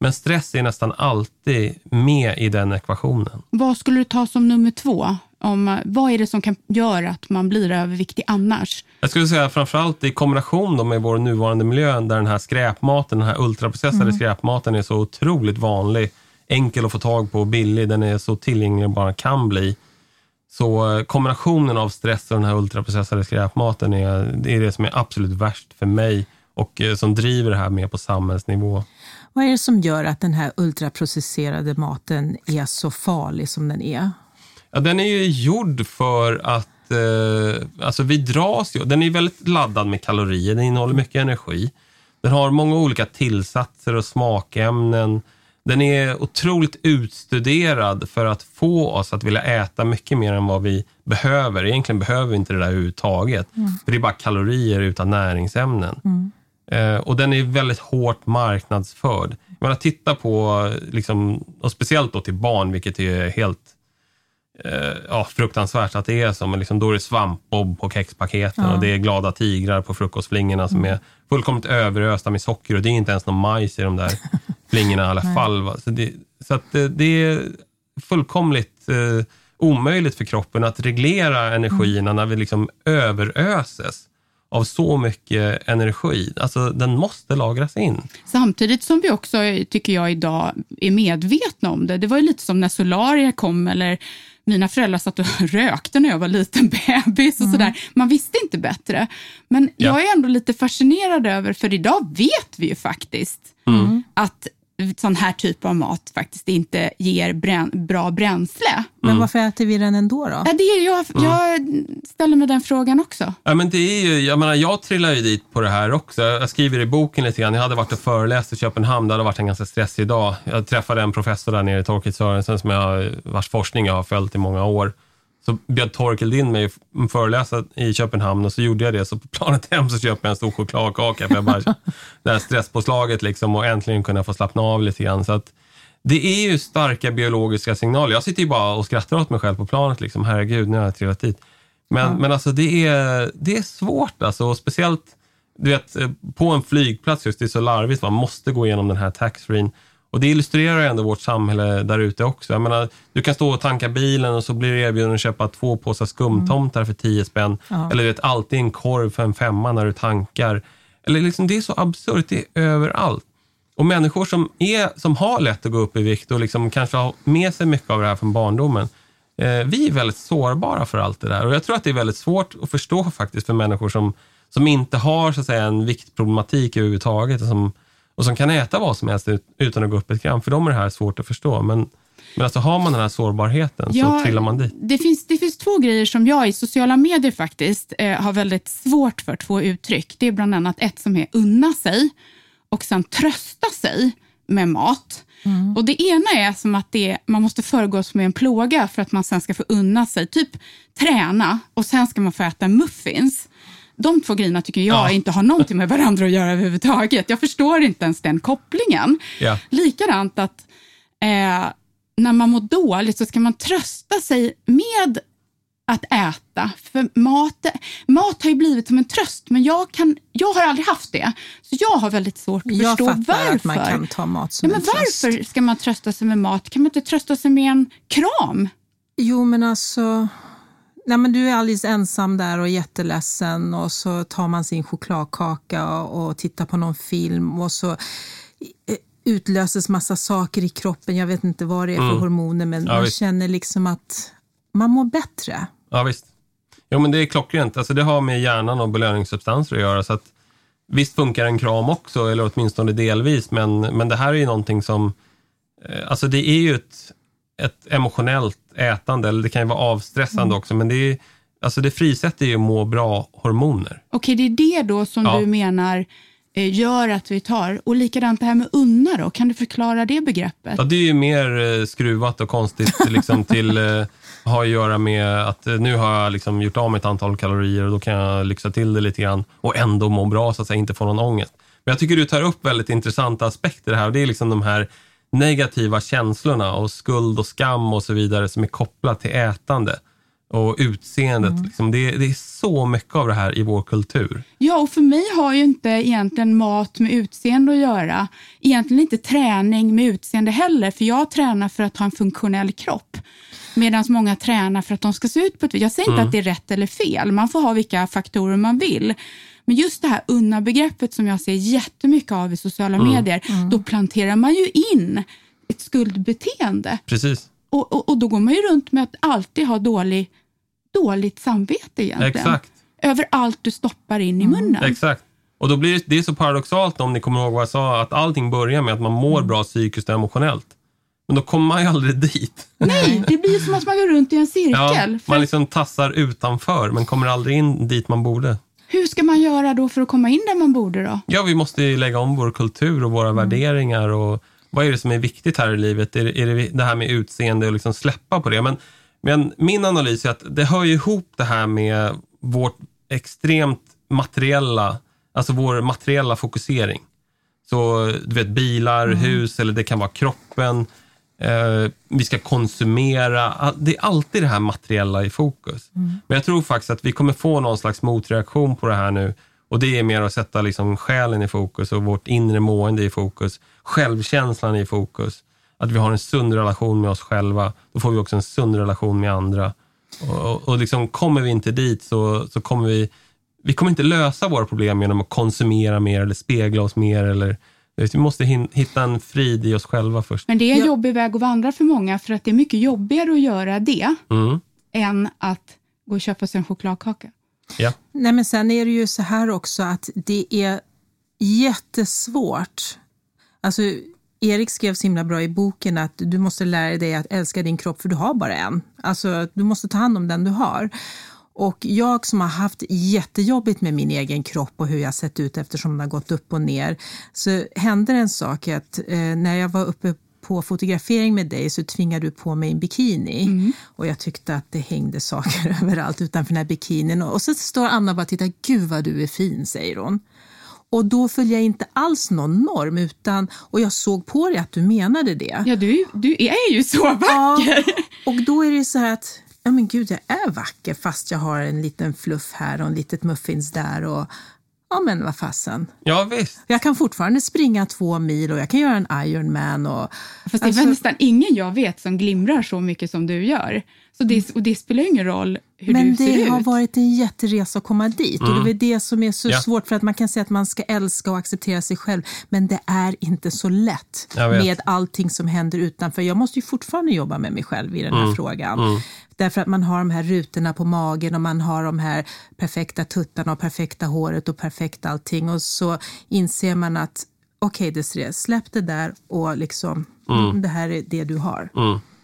Men stress är nästan alltid med i den ekvationen. Vad skulle du ta som nummer två? Om, vad är det som kan göra att man blir överviktig annars? Jag skulle säga framförallt i kombination med vår nuvarande miljö där den här skräpmaten, den här ultraprocessade skräpmaten är så otroligt vanlig, enkel att få tag på och billig, den är så tillgänglig den bara kan bli. Så eh, kombinationen av stress och den här ultraprocessade skräpmaten är det, är det som är absolut värst för mig och eh, som driver det här mer på samhällsnivå. Vad är det som gör att den här ultraprocesserade maten är så farlig som den är? Ja, den är ju gjord för att eh, alltså vi dras ju, den är väldigt laddad med kalorier, den innehåller mycket energi. Den har många olika tillsatser och smakämnen. Den är otroligt utstuderad för att få oss att vilja äta mycket mer än vad vi behöver. Egentligen behöver vi inte det där överhuvudtaget. För det är bara kalorier utan näringsämnen. Eh, och den är väldigt hårt marknadsförd. Jag menar, titta på, liksom, och speciellt då till barn, vilket är helt eh, ja, fruktansvärt att det är så. Men liksom, då är det svampbob på kexpaketen Ja. och det är glada tigrar på frukostflingorna som är fullkomligt överösta med socker och det är inte ens någon majs i de där flingorna i alla fall. Så, det, så att det, det är fullkomligt eh, omöjligt för kroppen att reglera energierna när vi liksom överöses av så mycket energi. Alltså den måste lagras in. Samtidigt som vi också, tycker jag, idag är medvetna om det. Det var ju lite som när solarier kom eller mina föräldrar satt och rökte när jag var liten bebis och sådär. Man visste inte bättre. Men Ja. jag är ändå lite fascinerad över, för idag vet vi ju faktiskt att sån här typ av mat faktiskt inte ger brän- bra bränsle. Men varför äter vi den ändå? då? Ja, det är, jag, jag ställer mig den frågan också. Ja, men det är ju, jag, menar, jag trillar ju dit på det här också. Jag skriver i boken lite grann. Jag hade varit och föreläst i Köpenhamn. Det hade varit en ganska stressig dag. Jag träffade en professor där nere, Torkild Sörensen, som jag, vars forskning jag har följt i många år. Så bjöd Torkild in mig att föreläsa i Köpenhamn och så gjorde jag det. Så på planet hem så köpte jag en stor chokladkaka för jag bara, det här stresspåslaget liksom och äntligen kunna få slappna av lite grann. Så att, det är ju starka biologiska signaler. Jag sitter ju bara och skrattar åt mig själv på planet. Liksom. Herregud, nu har jag trillat dit. Men, men alltså det är, det är svårt alltså. Och speciellt du vet, eh, på en flygplats, just det är så larvigt. Man måste gå igenom den här taxfreen. Och det illustrerar ändå vårt samhälle där ute också. Jag menar, du kan stå och tanka bilen och så blir du erbjuden att köpa två påsar skumtomtar för 10 spänn. Ja. Eller du vet, alltid en korv för en femma när du tankar. Eller liksom, det är så absurt, det är överallt. Och människor som, är, som har lätt att gå upp i vikt och liksom kanske har med sig mycket av det här från barndomen. Eh, vi är väldigt sårbara för allt det där. Och jag tror att det är väldigt svårt att förstå faktiskt för människor som, som inte har så att säga, en viktproblematik överhuvudtaget som, och som kan äta vad som helst ut, utan att gå upp ett gram. För dem är det här svårt att förstå. Men, men alltså har man den här sårbarheten så trillar man dit. Det finns, det finns två grejer som jag i sociala medier faktiskt eh, har väldigt svårt för, två uttryck. Det är bland annat ett som är unna sig och sen trösta sig med mat. Och Det ena är som att det, man måste föregås med en plåga för att man sen ska få unna sig, typ träna och sen ska man få äta muffins. De två grejerna tycker jag Ja. inte har någonting med varandra att göra överhuvudtaget. Jag förstår inte ens den kopplingen. Ja. Likadant att eh, när man mår dåligt så ska man trösta sig med att äta. För mat, mat har ju blivit som en tröst, men jag, kan, jag har aldrig haft det. Så jag har väldigt svårt att Jag förstå fattar varför. att man kan ta mat som ja, men en tröst. varför ska man trösta sig med mat? Kan man inte trösta sig med en kram? Jo, men alltså... Nej, men du är alldeles ensam där och jätteledsen och så tar man sin chokladkaka och, och tittar på någon film och så eh, utlöses massa saker i kroppen. Jag vet inte vad det är för hormoner, men Mm. Ja, man visst. känner liksom att man mår bättre. Ja, visst. Jo, men det är klockrent. Alltså, det har med hjärnan och belöningssubstanser att göra. Så att, visst funkar en kram också, eller åtminstone delvis, men, men det här är ju någonting som... Eh, alltså det är ju ett, ett emotionellt ätande, eller det kan ju vara avstressande Mm. också, men det, är, alltså det frisätter ju må bra-hormoner. Okej, det är det då som Ja. du menar eh, gör att vi tar. Och likadant det här med unna då, kan du förklara det begreppet? Ja, det är ju mer eh, skruvat och konstigt liksom, till eh, har att göra med att nu har jag liksom gjort av med ett antal kalorier och då kan jag lyxa till det lite grann och ändå må bra så att säga, inte få någon ångest. Men jag tycker du tar upp väldigt intressanta aspekter här och det är liksom de här negativa känslorna och skuld och skam och så vidare som är kopplat till ätande och utseendet. Liksom. Det, är- det är så mycket av det här i vår kultur. Ja, och för mig har ju inte egentligen mat med utseende att göra. Egentligen inte träning med utseende heller, för jag tränar för att ha en funktionell kropp. Medan många tränar för att de ska se ut på ett Jag säger inte att det är rätt eller fel, man får ha vilka faktorer man vill. Men just det här unna-begreppet som jag ser jättemycket av i sociala medier, då planterar man ju in ett skuldbeteende. Precis. Och, och, och då går man ju runt med att alltid ha dålig, dåligt samvete egentligen. Exakt. Över allt du stoppar in i munnen. Exakt. Och då blir det, det är så paradoxalt om ni kommer ihåg vad jag sa, att allting börjar med att man mår Mm. bra psykiskt och emotionellt. Men då kommer man ju aldrig dit. Nej, det blir ju som att man går runt i en cirkel. Ja, man liksom tassar utanför, men kommer aldrig in dit man borde. Hur ska man göra då för att komma in där man borde då? Ja, vi måste ju lägga om vår kultur och våra värderingar och vad är det som är viktigt här i livet? Är det, är det det här med utseende och liksom släppa på det? Men, men min analys är att det hör ju ihop det här med vårt extremt materiella, alltså vår materiella fokusering. Så du vet bilar, hus eller det kan vara kroppen. Eh, vi ska konsumera. Det är alltid det här materiella i fokus. Men jag tror faktiskt att vi kommer få någon slags motreaktion på det här nu. Och det är mer att sätta liksom själen i fokus och vårt inre mående i fokus. Självkänslan i fokus. Att vi har en sund relation med oss själva. Då får vi också en sund relation med andra. Och, och, och liksom kommer vi inte dit så, så kommer vi vi kommer inte lösa våra problem genom att konsumera mer eller spegla oss mer. Eller, vi måste hitta en frid i oss själva först. Men det är en Ja. jobbig väg att vandra för många för att det är mycket jobbigare att göra det Mm. än att gå och köpa sig en chokladkaka. Ja. Nej, men sen är det ju så här också att det är jättesvårt. Alltså, Erik skrev så himla bra i boken att du måste lära dig att älska din kropp för du har bara en. Alltså, du måste ta hand om den du har. Och jag som har haft jättejobbigt med min egen kropp och hur jag sett ut eftersom den har gått upp och ner, så hände en sak att eh, när jag var uppe på fotografering med dig så tvingade du på mig en bikini. Och jag tyckte att det hängde saker överallt utanför den här bikinin. Och så står Anna och bara tittar, gud vad du är fin, säger hon. Och då följer jag inte alls någon norm, utan, och jag såg på dig att du menade det. Ja, du, du är ju så Ja, vacker. och då är det så här att, ja men gud jag är vacker fast jag har en liten fluff här och en litet muffins där och ja men vad fasen. ja, visst. Jag kan fortfarande springa två mil och jag kan göra en Ironman och Fast det är Alltså- nästan ingen jag vet som glimrar så mycket som du gör. Så det, och det spelar ingen roll hur Men du ser det ut. har varit en jätteresa att komma dit och det är väl det som är så Ja. svårt för att man kan säga att man ska älska och acceptera sig själv men det är inte så lätt med allting som händer utanför. Jag måste ju fortfarande jobba med mig själv i den här frågan. Därför att man har de här rutorna på magen och man har de här perfekta tuttarna och perfekta håret och perfekt allting och så inser man att okej Desirée, släpp det där och liksom mm, det här är det du har.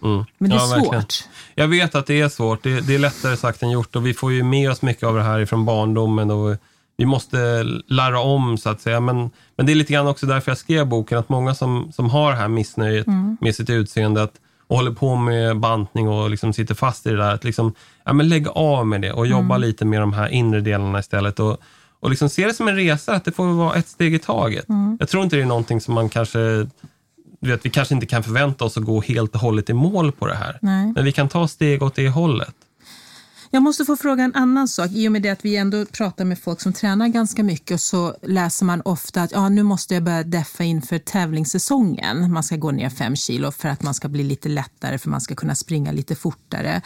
Mm. Men det är Ja, verkligen. svårt. Jag vet att det är svårt. Det, det är lättare sagt än gjort och vi får ju med oss mycket av det här ifrån barndomen och vi måste larra om så att säga. Men, men det är lite grann också därför jag skrev boken, att många som, som har det här missnöjet Mm. med sitt utseende att, och håller på med bantning och liksom sitter fast i det där, att liksom, ja, men lägg av med det och jobba Mm. lite med de här inre delarna istället. Och, och liksom se det som en resa, att det får vara ett steg i taget. Mm. Jag tror inte det är någonting som man kanske, du vet, vi kanske inte kan förvänta oss att gå helt och hållet i mål på det här. Nej. Men vi kan ta steg åt det hållet. Jag måste få fråga en annan sak. I och med det att vi ändå pratar med folk som tränar ganska mycket så läser man ofta att ja, nu måste jag börja deffa inför tävlingssäsongen. Man ska gå ner fem kilo för att man ska bli lite lättare, för man ska kunna springa lite fortare.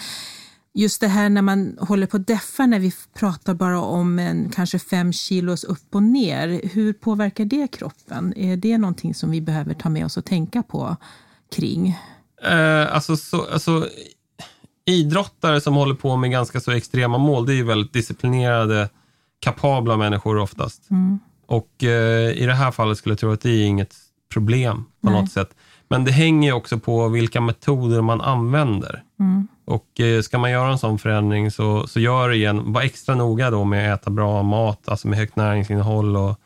Just det här när man håller på att deffa, när vi pratar bara om en kanske fem kilos upp och ner. Hur påverkar det kroppen? Är det någonting som vi behöver ta med oss och tänka på kring? Eh, alltså, så, alltså, idrottare som håller på med ganska så extrema mål, det är ju väldigt disciplinerade, kapabla människor oftast. Och eh, i det här fallet skulle jag tro att det är inget problem på Nej. något sätt. Men det hänger också på vilka metoder man använder. Och eh, ska man göra en sån förändring så, så gör det igen, var extra noga då med att äta bra mat, alltså med högt näringsinnehåll och,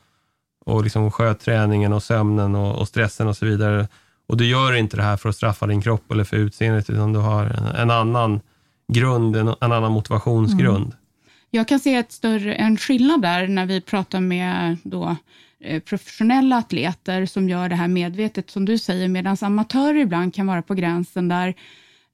och liksom sköt träningen och sömnen och, och stressen och så vidare. Och du gör inte det här för att straffa din kropp eller för utseendet, utan du har en, en annan grund, en, en annan motivationsgrund. Mm. Jag kan se ett större, en skillnad där när vi pratar med då, eh, professionella atleter som gör det här medvetet, som du säger, medan amatörer ibland kan vara på gränsen där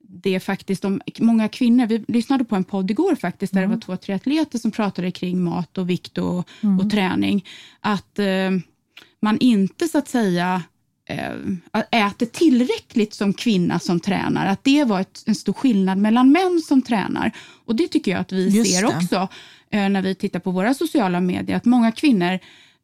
det faktiskt de, många kvinnor, vi lyssnade på en podd igår faktiskt, där det var två, tre atleter som pratade kring mat och vikt och, och träning, att eh, man inte så att säga eh, äter tillräckligt som kvinna som tränar, att det var ett, en stor skillnad mellan män som tränar. Och det tycker jag att vi Just ser det. också eh, när vi tittar på våra sociala medier, att många kvinnor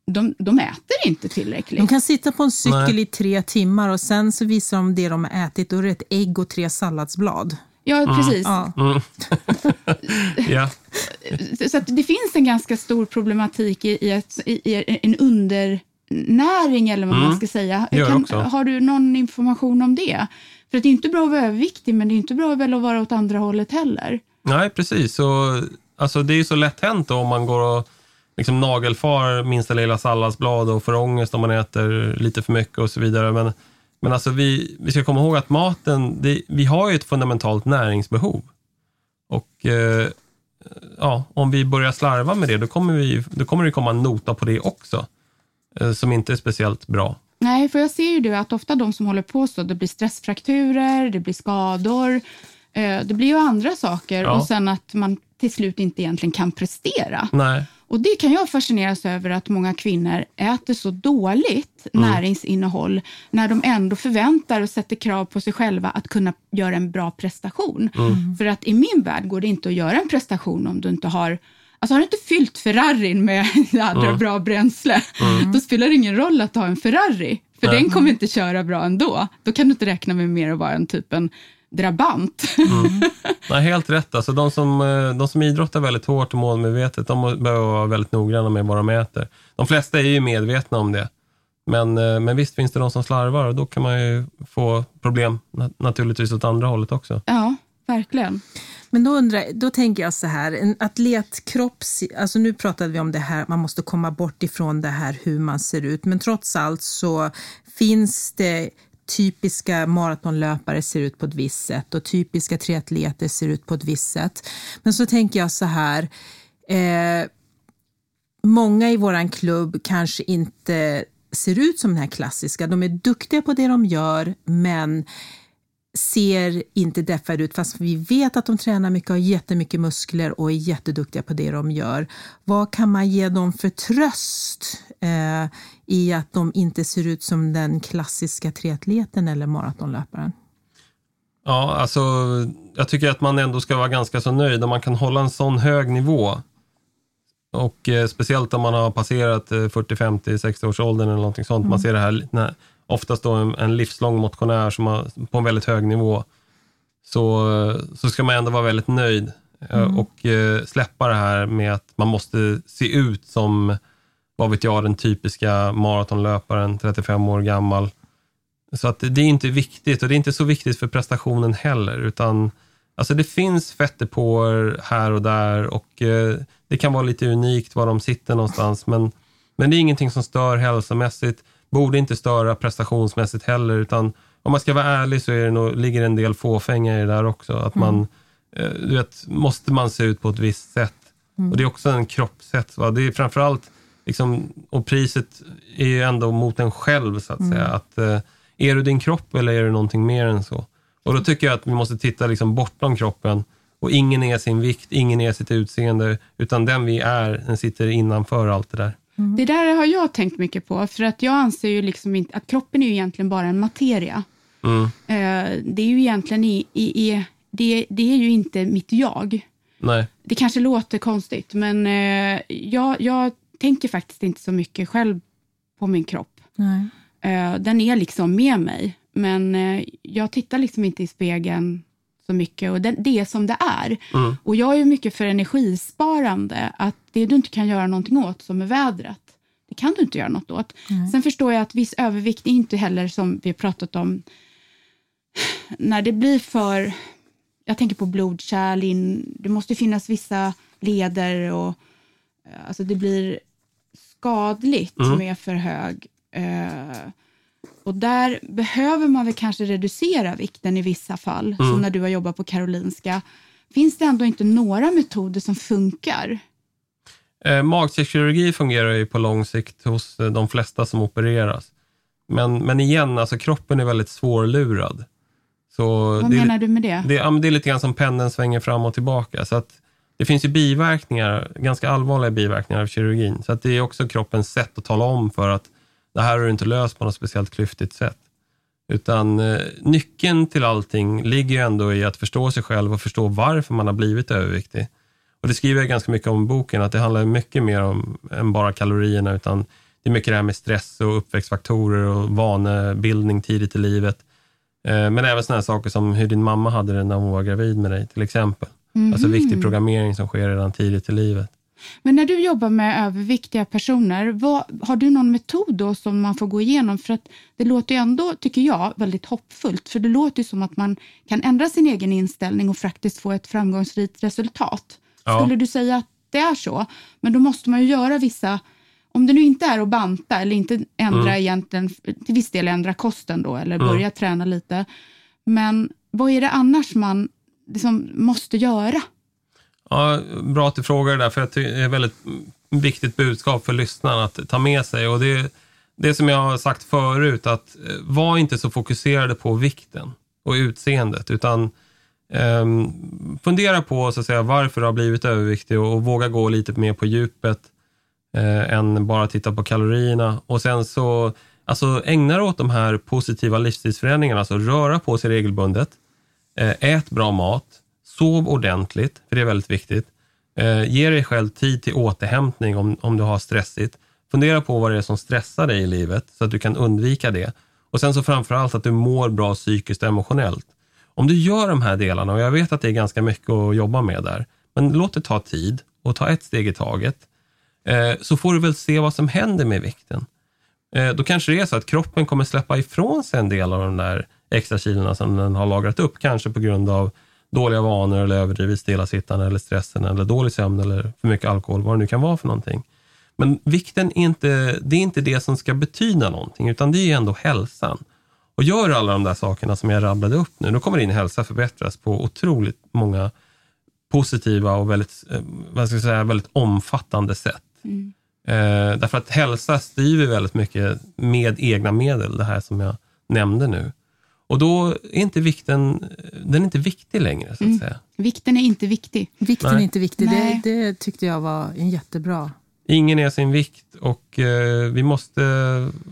de, de äter inte tillräckligt. De kan sitta på en cykel Nej. i tre timmar och sen så visar de det de har ätit. Då är det ett ägg och tre salladsblad. Ja, precis. Ja. Ja. Så att det finns en ganska stor problematik i, i, ett, i, i en undernäring, eller vad man Mm. ska säga. Också. har du någon information om det? För att det är inte bra att vara överviktig, men det är inte bra väl att vara åt andra hållet heller. Nej, precis. Så, alltså, det är ju så lätt hänt om man går och liksom nagelfar minsta lilla salladsblad och får ångest om man äter lite för mycket och så vidare. Men, men alltså vi, vi ska komma ihåg att maten, det, vi har ju ett fundamentalt näringsbehov. Och eh, ja, om vi börjar slarva med det, då kommer, vi, då kommer det komma en nota på det också, eh, som inte är speciellt bra. Nej, för jag ser ju det att ofta de som håller på så, det blir stressfrakturer, det blir skador, eh, det blir ju andra saker Ja. och sen att man till slut inte egentligen kan prestera. Nej, Och det kan jag fascineras över att många kvinnor äter så dåligt Mm. näringsinnehåll när de ändå förväntar och sätter krav på sig själva att kunna göra en bra prestation. Mm. För att i min värld går det inte att göra en prestation om du inte har Alltså har du inte fyllt Ferrarin med jädra Mm. bra bränsle, då spelar det ingen roll att du har en Ferrari, för den kommer inte köra bra ändå. Då kan du inte räkna med mer att vara en typ en drabant. Nej, helt rätt. Alltså, de, som, eh, de som idrottar väldigt hårt och målmedvetet, de behöver vara väldigt noggranna med vad de äter. De flesta är ju medvetna om det. Men, eh, men visst finns det de som slarvar och då kan man ju få problem na- naturligtvis åt andra hållet också. ja, verkligen. Men då, undrar, då tänker jag så här, en atletkropp, alltså nu pratade vi om det här, man måste komma bort ifrån det här hur man ser ut, men trots allt så finns det typiska maratonlöpare ser ut på ett visst sätt och typiska triatleter ser ut på ett visst sätt. Men så tänker jag så här, eh, många i våran klubb kanske inte ser ut som den här klassiska. De är duktiga på det de gör, men ser inte deffade ut fast vi vet att de tränar mycket, har jättemycket muskler och är jätteduktiga på det de gör. Vad kan man ge dem för tröst eh, i att de inte ser ut som den klassiska triatleten eller maratonlöparen? Ja, alltså jag tycker att man ändå ska vara ganska så nöjd om man kan hålla en sån hög nivå. Och eh, speciellt om man har passerat eh, 40, 50, 60 års åldern eller någonting sånt. Man ser det här, när, oftast då en, en livslång motionär som har, på en väldigt hög nivå. Så, så ska man ändå vara väldigt nöjd eh, och eh, släppa det här med att man måste se ut som, vad vet jag, den typiska maratonlöparen, 35 år gammal. Så att det är inte viktigt och det är inte så viktigt för prestationen heller, utan Alltså det finns fettdepåer här och där och eh, det kan vara lite unikt var de sitter någonstans. Men, men det är ingenting som stör hälsomässigt, borde inte störa prestationsmässigt heller. Utan om man ska vara ärlig så är det nog, ligger en del fåfänga i det där också. Att man, eh, du vet, måste man se ut på ett visst sätt. Och Det är också en kroppssätt. Va? Det är framförallt, liksom, och priset är ju ändå mot en själv så att säga. Att, eh, är du din kropp eller är du någonting mer än så? Och då tycker jag att vi måste titta liksom bortom kroppen. Och ingen är sin vikt, ingen är sitt utseende, utan den vi är, den sitter innanför allt det där. Det där har jag tänkt mycket på, för att jag anser ju liksom inte, att kroppen är ju egentligen bara en materia. Mm. Eh, det är ju egentligen i, i, i, det, det är ju inte mitt jag. Nej. Det kanske låter konstigt, men eh, jag, jag tänker faktiskt inte så mycket själv på min kropp. Nej. Eh, den är liksom med mig, men jag tittar liksom inte i spegeln så mycket och det, det är som det är. Mm. Och jag är ju mycket för energisparande, att det du inte kan göra någonting åt, som är vädret, det kan du inte göra något åt. Sen förstår jag att viss övervikt är inte heller, som vi har pratat om, när det blir för, jag tänker på blodkärl, in, det måste finnas vissa leder och eh, alltså det blir skadligt Mm. med för hög. Eh, och där behöver man väl kanske reducera vikten i vissa fall, Mm. som när du har jobbat på Karolinska. Finns det ändå inte några metoder som funkar? Eh, magsäckskirurgi fungerar ju på lång sikt hos eh, de flesta som opereras. Men, men igen, alltså kroppen är väldigt svårlurad. Så Vad det, menar du med det? Det, ja, det är lite grann som pendeln svänger fram och tillbaka. Så att det finns ju biverkningar, ganska allvarliga biverkningar av kirurgin. Så att det är också kroppens sätt att tala om för att det här har du inte löst på något speciellt klyftigt sätt. Utan eh, nyckeln till allting ligger ju ändå i att förstå sig själv och förstå varför man har blivit överviktig. Och det skriver jag ganska mycket om i boken, att det handlar mycket mer om än bara kalorierna, utan det är mycket det här med stress och uppväxtfaktorer och vanebildning tidigt i livet. Eh, Men även sådana saker som hur din mamma hade det när hon var gravid med dig, till exempel. Alltså viktig programmering som sker redan tidigt i livet. Men när du jobbar med överviktiga personer, vad, har du någon metod då som man får gå igenom? För att det låter ju ändå, tycker jag, väldigt hoppfullt. För det låter ju som att man kan ändra sin egen inställning och faktiskt få ett framgångsrikt resultat. Ja. Skulle du säga att det är så? Men då måste man ju göra vissa, om det nu inte är att banta eller inte ändra egentligen, till viss del ändra kosten då eller börja träna lite. Men vad är det annars man liksom måste göra? Ja, bra att du frågar det där, för jag tycker det är ett väldigt viktigt budskap för lyssnaren att ta med sig. Och det, det som jag har sagt förut, att eh, var inte så fokuserade på vikten och utseendet, utan eh, fundera på så att säga, varför du har blivit överviktig och, och våga gå lite mer på djupet eh, än bara titta på kalorierna. Och sen så alltså, ägna dig åt de här positiva livsstilsförändringarna, alltså röra på sig regelbundet, eh, ät bra mat, sov ordentligt, för det är väldigt viktigt. Eh, ge dig själv tid till återhämtning om, om du har stressigt. Fundera på vad det är som stressar dig i livet, så att du kan undvika det. Och sen så framförallt att du mår bra psykiskt och emotionellt. Om du gör de här delarna, och jag vet att det är ganska mycket att jobba med där, men låt det ta tid och ta ett steg i taget, eh, så får du väl se vad som händer med vikten. Eh, då kanske det är så att kroppen kommer släppa ifrån sig en del av de där extra kilona som den har lagrat upp, kanske på grund av dåliga vanor eller överdrivet stillasittande eller stressen eller dålig sömn eller för mycket alkohol, vad det nu kan vara för någonting. Men vikten är inte det, är inte det som ska betyda någonting, utan det är ändå hälsan. Och gör alla de där sakerna som jag rabblade upp nu, då kommer din hälsa förbättras på otroligt många positiva och väldigt, eh, vad ska jag säga, väldigt omfattande sätt. Eh, därför att hälsa styr vi väldigt mycket med egna medel, det här som jag nämnde nu. Och då är inte vikten, den är inte viktig längre, så att säga. Vikten är inte viktig. Vikten Nej. är inte viktig. Det, Nej. det tyckte jag var en jättebra. Ingen är sin vikt och eh, vi måste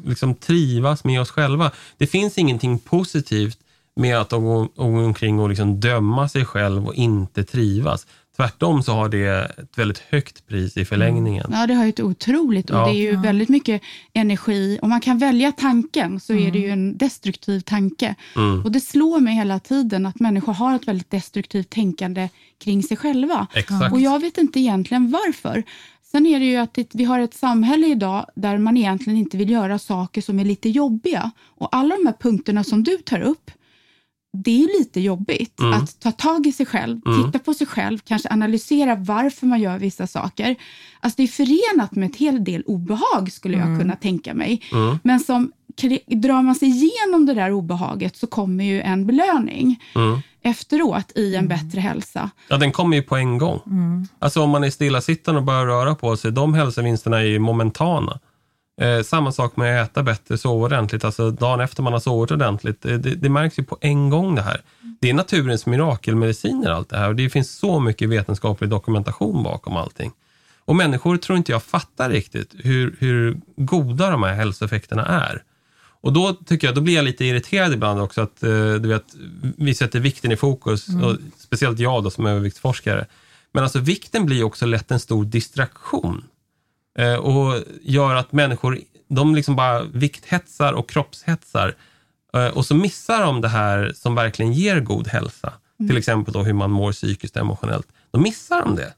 liksom trivas med oss själva. Det finns ingenting positivt med att gå omkring och liksom döma sig själv och inte trivas. Tvärtom så har det ett väldigt högt pris i förlängningen. Ja, det har ju ett otroligt och Ja. det är ju väldigt mycket energi. Om man kan välja tanken så är det ju en destruktiv tanke. Mm. Och det slår mig hela tiden att människor har ett väldigt destruktivt tänkande kring sig själva. Exakt. Och jag vet inte egentligen varför. Sen är det ju att vi har ett samhälle idag där man egentligen inte vill göra saker som är lite jobbiga. Och alla de här punkterna som du tar upp, det är lite jobbigt Mm. att ta tag i sig själv, Mm. titta på sig själv, kanske analysera varför man gör vissa saker. Alltså det är förenat med ett hel del obehag skulle jag kunna tänka mig. Mm. Men som drar man sig igenom det där obehaget så kommer ju en belöning Mm. efteråt i en bättre hälsa. Ja, den kommer ju på en gång. Alltså om man är stillasittande och börjar röra på sig, de hälsovinsterna är ju momentana. Eh, samma sak med att äta bättre, sova ordentligt, alltså dagen efter man har sovit ordentligt. Eh, det, det märks ju på en gång det här. Det är naturens mirakelmediciner allt det här och det finns så mycket vetenskaplig dokumentation bakom allting. Och människor tror inte jag fattar riktigt hur, hur goda de här hälsoeffekterna är. Och då tycker jag, då blir jag lite irriterad ibland också att eh, du vet, vi sätter vikten i fokus, och speciellt jag då som är överviktsforskare. Men alltså vikten blir också lätt en stor distraktion och gör att människor, de liksom bara vikthetsar och kroppshetsar eh, och så missar de det här som verkligen ger god hälsa. Till exempel då hur man mår psykiskt och emotionellt. Då missar de det.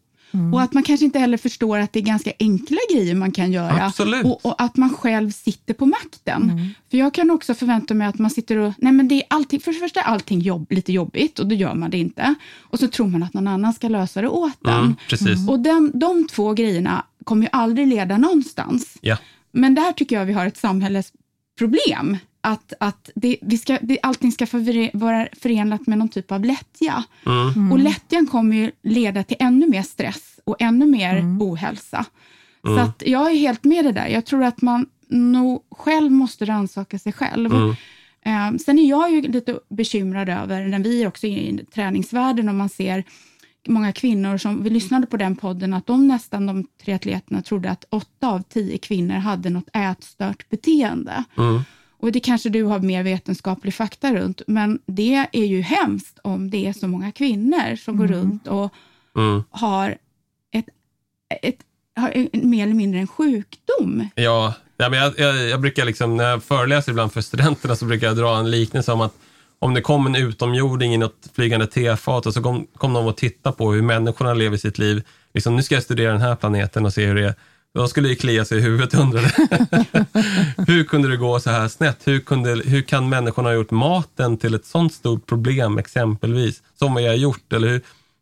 Och att man kanske inte heller förstår att det är ganska enkla grejer man kan göra. Absolut. Och, och att man själv sitter på makten. För jag kan också förvänta mig att man sitter och, nej men det är allting, för det första är allting jobb, lite jobbigt och då gör man det inte. Och så tror man att någon annan ska lösa det åt Mm, en. precis. Och den, de två grejerna kommer ju aldrig leda någonstans. Ja. Men där tycker jag vi har ett samhällsproblem. Att, att det, vi ska, det, allting ska vara förenat med någon typ av lättja. Mm. Och lättjan kommer ju leda till ännu mer stress och ännu mer ohälsa. Så att jag är helt med det där. Jag tror att man nog själv måste rannsaka sig själv. Mm. Eh, sen är jag ju lite bekymrad över, när vi är också i träningsvärlden och man ser många kvinnor som, vi lyssnade på den podden, att de nästan, de tre atleterna, trodde att åtta av tio kvinnor hade något ätstört beteende. Mm. Och det kanske du har mer vetenskaplig fakta runt, men det är ju hemskt om det är så många kvinnor som går runt och Mm. har, ett, ett, har mer eller mindre en sjukdom. Ja, ja men jag, jag, jag brukar liksom, när jag föreläser ibland för studenterna så brukar jag dra en liknelse om att om det kom en utomjording i något flygande tefat och så kom, kom de och titta på hur människorna lever sitt liv. Liksom, nu ska jag studera den här planeten och se hur det är. De skulle ju klia sig i huvudet och undrade. hur kunde det gå så här snett? Hur, kunde, hur kan människorna ha gjort maten till ett sånt stort problem exempelvis? Som vi har gjort. Eller hur,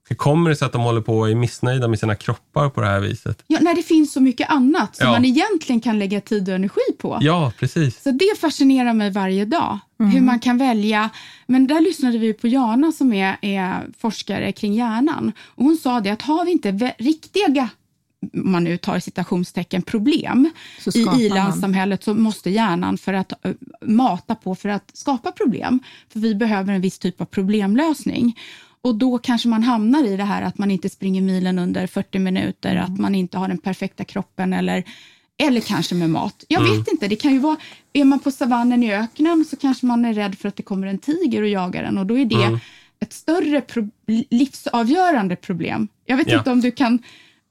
hur kommer det sig att de håller på och är missnöjda med sina kroppar på det här viset? Ja, när det finns så mycket annat som Ja. man egentligen kan lägga tid och energi på. Ja, precis. Så det fascinerar mig varje dag, hur man kan välja. Men där lyssnade vi på Jana som är, är forskare kring hjärnan. Och hon sa det att har vi inte riktiga, man nu tar citationstecken, problem i ilandssamhället så måste hjärnan för att eh, mata på för att skapa problem. För vi behöver en viss typ av problemlösning. Och då kanske man hamnar i det här att man inte springer milen under 40 minuter, att man inte har den perfekta kroppen eller, eller kanske med mat. Jag vet inte, det kan ju vara, är man på savannen i öknen så kanske man är rädd för att det kommer en tiger och jagar en och då är det ett större pro- livsavgörande problem. Jag vet Ja. inte om du kan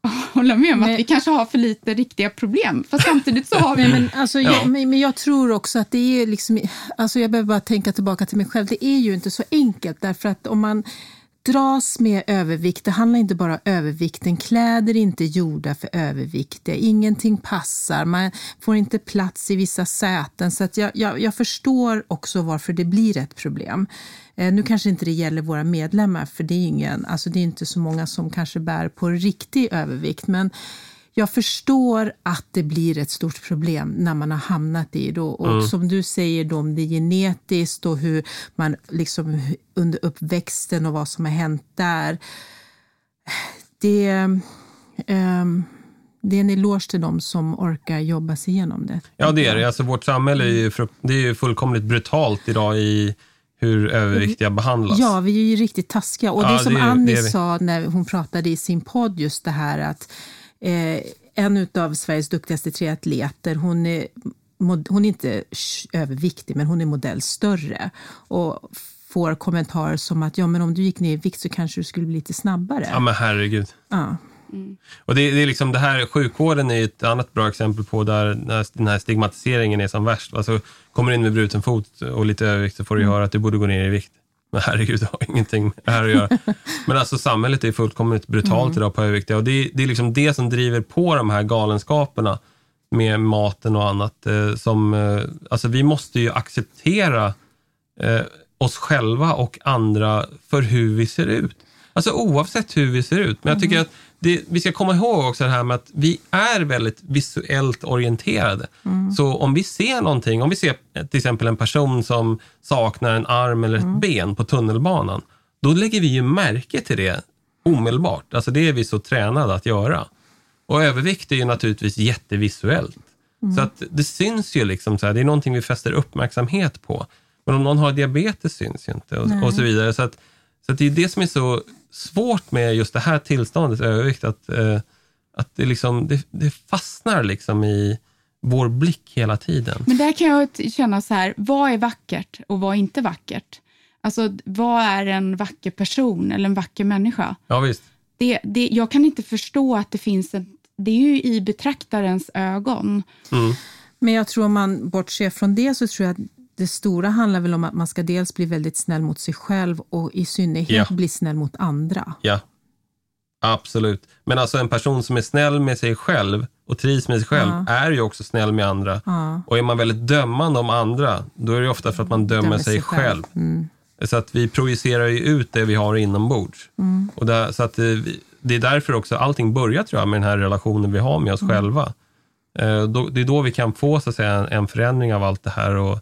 hålla med om Nej. att vi kanske har för lite riktiga problem, för samtidigt så har vi... Men, alltså, Ja. jag, men men jag tror också att det är liksom, alltså jag behöver bara tänka tillbaka till mig själv. Det är ju inte så enkelt därför att om man dras med övervikt, det handlar inte bara om övervikten, kläder är inte gjorda för överviktiga, ingenting passar, man får inte plats i vissa säten. Så att jag, jag, jag förstår också varför det blir ett problem. Eh, nu kanske inte det gäller våra medlemmar, för det är, ingen, alltså det är inte så många som kanske bär på riktig övervikt, men jag förstår att det blir ett stort problem när man har hamnat i det. Och Mm. som du säger, då, om det är genetiskt och hur man liksom under uppväxten och vad som har hänt där. Det, ehm, det är en eloge till dem som orkar jobba sig igenom det. Ja, det är det. Alltså, vårt samhälle är ju, det är ju fullkomligt brutalt idag i hur överviktiga behandlas. Ja, vi är ju riktigt taskiga. Och Ja, det är som det är- Annie det är vi. sa när hon pratade i sin podd, just det här att eh, en av Sveriges duktigaste triatleter, hon är, hon är inte överviktig, men hon är modell större. Och får kommentarer som att ja, men om du gick ner i vikt så kanske du skulle bli lite snabbare. Ja, men herregud. Ja. Och det, det är liksom det här, sjukvården är ett annat bra exempel på där den här stigmatiseringen är som värst. Alltså, kommer du in med bruten fot och lite övervikt så får du ju höra att du borde gå ner i vikt. Men herregud, det har ingenting med det här att göra. Men alltså samhället är fullkomligt brutalt idag på överviktiga och det, är- det är liksom det som driver på de här galenskaperna med maten och annat. Eh, som, eh, alltså vi måste ju acceptera eh, oss själva och andra för hur vi ser ut. Alltså oavsett hur vi ser ut. Men jag tycker att det, vi ska komma ihåg också det här med att vi är väldigt visuellt orienterade. Så om vi ser någonting, om vi ser till exempel en person som saknar en arm eller ett ben på tunnelbanan, då lägger vi ju märke till det omedelbart. Alltså det är vi så tränade att göra. Och övervikt är ju naturligtvis jättevisuellt. Så att det syns ju liksom, så här, det är någonting vi fäster uppmärksamhet på. Men om någon har diabetes syns ju inte och, och så vidare. Så, att, så att det är det som är så svårt med just det här tillståndet, övervikt, att, eh, att det, liksom, det, det fastnar liksom i vår blick hela tiden. Men där kan jag känna så här, vad är vackert och vad är inte vackert? Alltså, vad är en vacker person eller en vacker människa? Ja, visst. Det, det, jag kan inte förstå att det finns en... Det är ju i betraktarens ögon. Mm. Men jag tror om man bortser från det så tror jag att det stora handlar väl om att man ska dels bli väldigt snäll mot sig själv och i synnerhet Ja. bli snäll mot andra. Ja, absolut. Men alltså en person som är snäll med sig själv och trivs med sig själv är ju också snäll med andra. Ja. Och är man väldigt dömande om andra, då är det ofta för att man dömer, sig, själv. Mm. Så att vi projicerar ju ut det vi har inombords. Mm. Och där, så att eh, vi- det är därför också allting börjar tror jag med den här relationen vi har med oss själva. Eh, då, det är då vi kan få så att säga, en, en förändring av allt det här och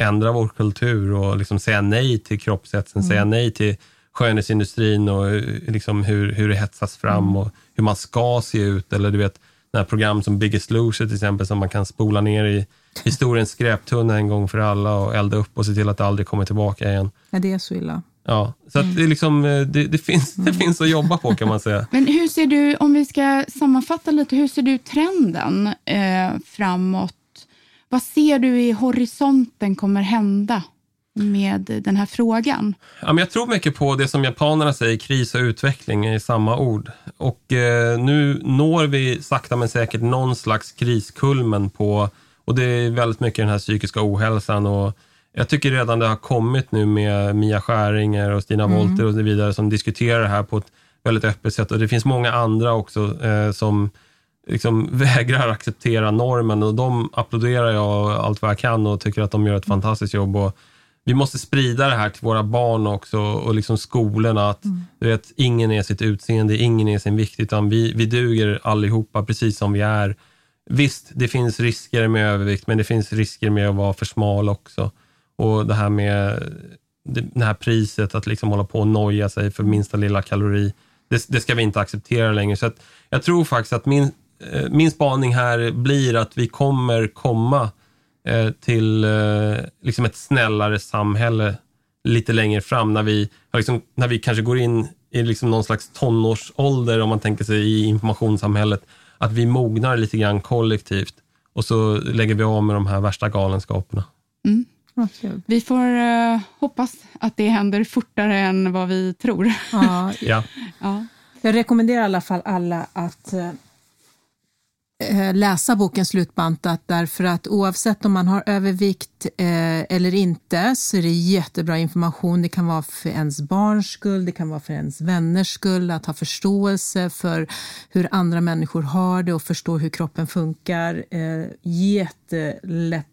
ändra vår kultur och liksom säga nej till kroppshetsen, säga nej till skönhetsindustrin och eh, liksom hur, hur det hetsas fram och hur man ska se ut. Eller du vet, när program som Biggest Loser till exempel, som man kan spola ner i historiens skräptunna en gång för alla och elda upp och se till att det aldrig kommer tillbaka igen. Ja, det är så illa. Ja, så att det, är liksom, eh, det, det, finns, det finns att jobba på kan man säga. Men hur ser du, om vi ska sammanfatta lite, hur ser du trenden eh, framåt? Vad ser du i horisonten kommer hända med den här frågan? Ja, men jag tror mycket på det som japanerna säger, kris och utveckling är samma ord. Och eh, nu når vi sakta men säkert någon slags kriskulmen på, och det är väldigt mycket den här psykiska ohälsan och jag tycker redan det har kommit nu med Mia Skäringer och Stina Wolter och så vidare som diskuterar det här på ett väldigt öppet sätt och det finns många andra också eh, som liksom vägrar acceptera normen och de applåderar jag allt vad jag kan och tycker att de gör ett fantastiskt jobb. Och vi måste sprida det här till våra barn också och liksom skolorna. Att, du vet, ingen är sitt utseende, ingen är sin vikt, utan vi, vi duger allihopa precis som vi är. Visst, det finns risker med övervikt, men det finns risker med att vara för smal också. Och det här med det, det här priset att liksom hålla på och noja sig för minsta lilla kalori, det, det ska vi inte acceptera längre. Så att jag tror faktiskt att min, min spaning här blir att vi kommer komma eh, till eh, liksom ett snällare samhälle lite längre fram när vi, liksom, när vi kanske går in i liksom någon slags tonårsålder om man tänker sig i informationssamhället. Att vi mognar lite grann kollektivt och så lägger vi av med de här värsta galenskaperna. Kul. Vi får eh, hoppas att det händer fortare än vad vi tror. Ja, Ja, ja. Jag rekommenderar i alla fall alla att eh, eh, Eh, läsa boken Slutbantat därför att oavsett om man har övervikt eh, eller inte så är det jättebra information. Det kan vara för ens barns skull, det kan vara för ens vänners skull, att ha förståelse för hur andra människor har det och förstå hur kroppen funkar. Eh, jättelätt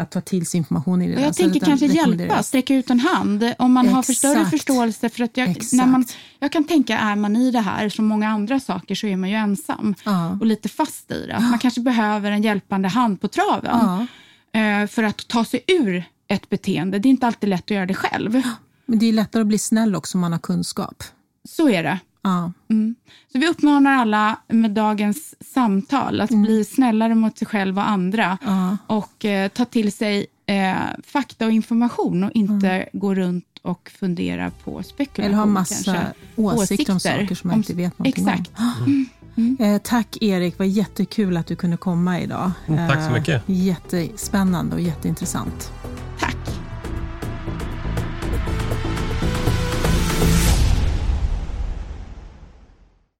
att ta till sig information i det där. jag tänker kanske hjälpa, sträcka ut en hand om man har för större Exakt. förståelse. För att jag, Exakt. när man, jag kan tänka, är man i det här som många andra saker så är man ju ensam Ja. och lite fast i det. Att man kanske behöver en hjälpande hand på traven Ja. eh, för att ta sig ur ett beteende. Det är inte alltid lätt att göra det själv. Men det är lättare att bli snäll också om man har kunskap. Så är det. Ja. Mm. Så vi uppmanar alla med dagens samtal att bli snällare mot sig själv och andra Ja. och eh, ta till sig eh, fakta och information och inte gå runt och fundera på spekulation. Eller ha massa kanske. åsikter, om saker som man Om- inte vet någonting exakt. om. Eh, tack Erik, vad jättekul att du kunde komma idag. Mm, tack så Eh, mycket. Jättespännande och jätteintressant.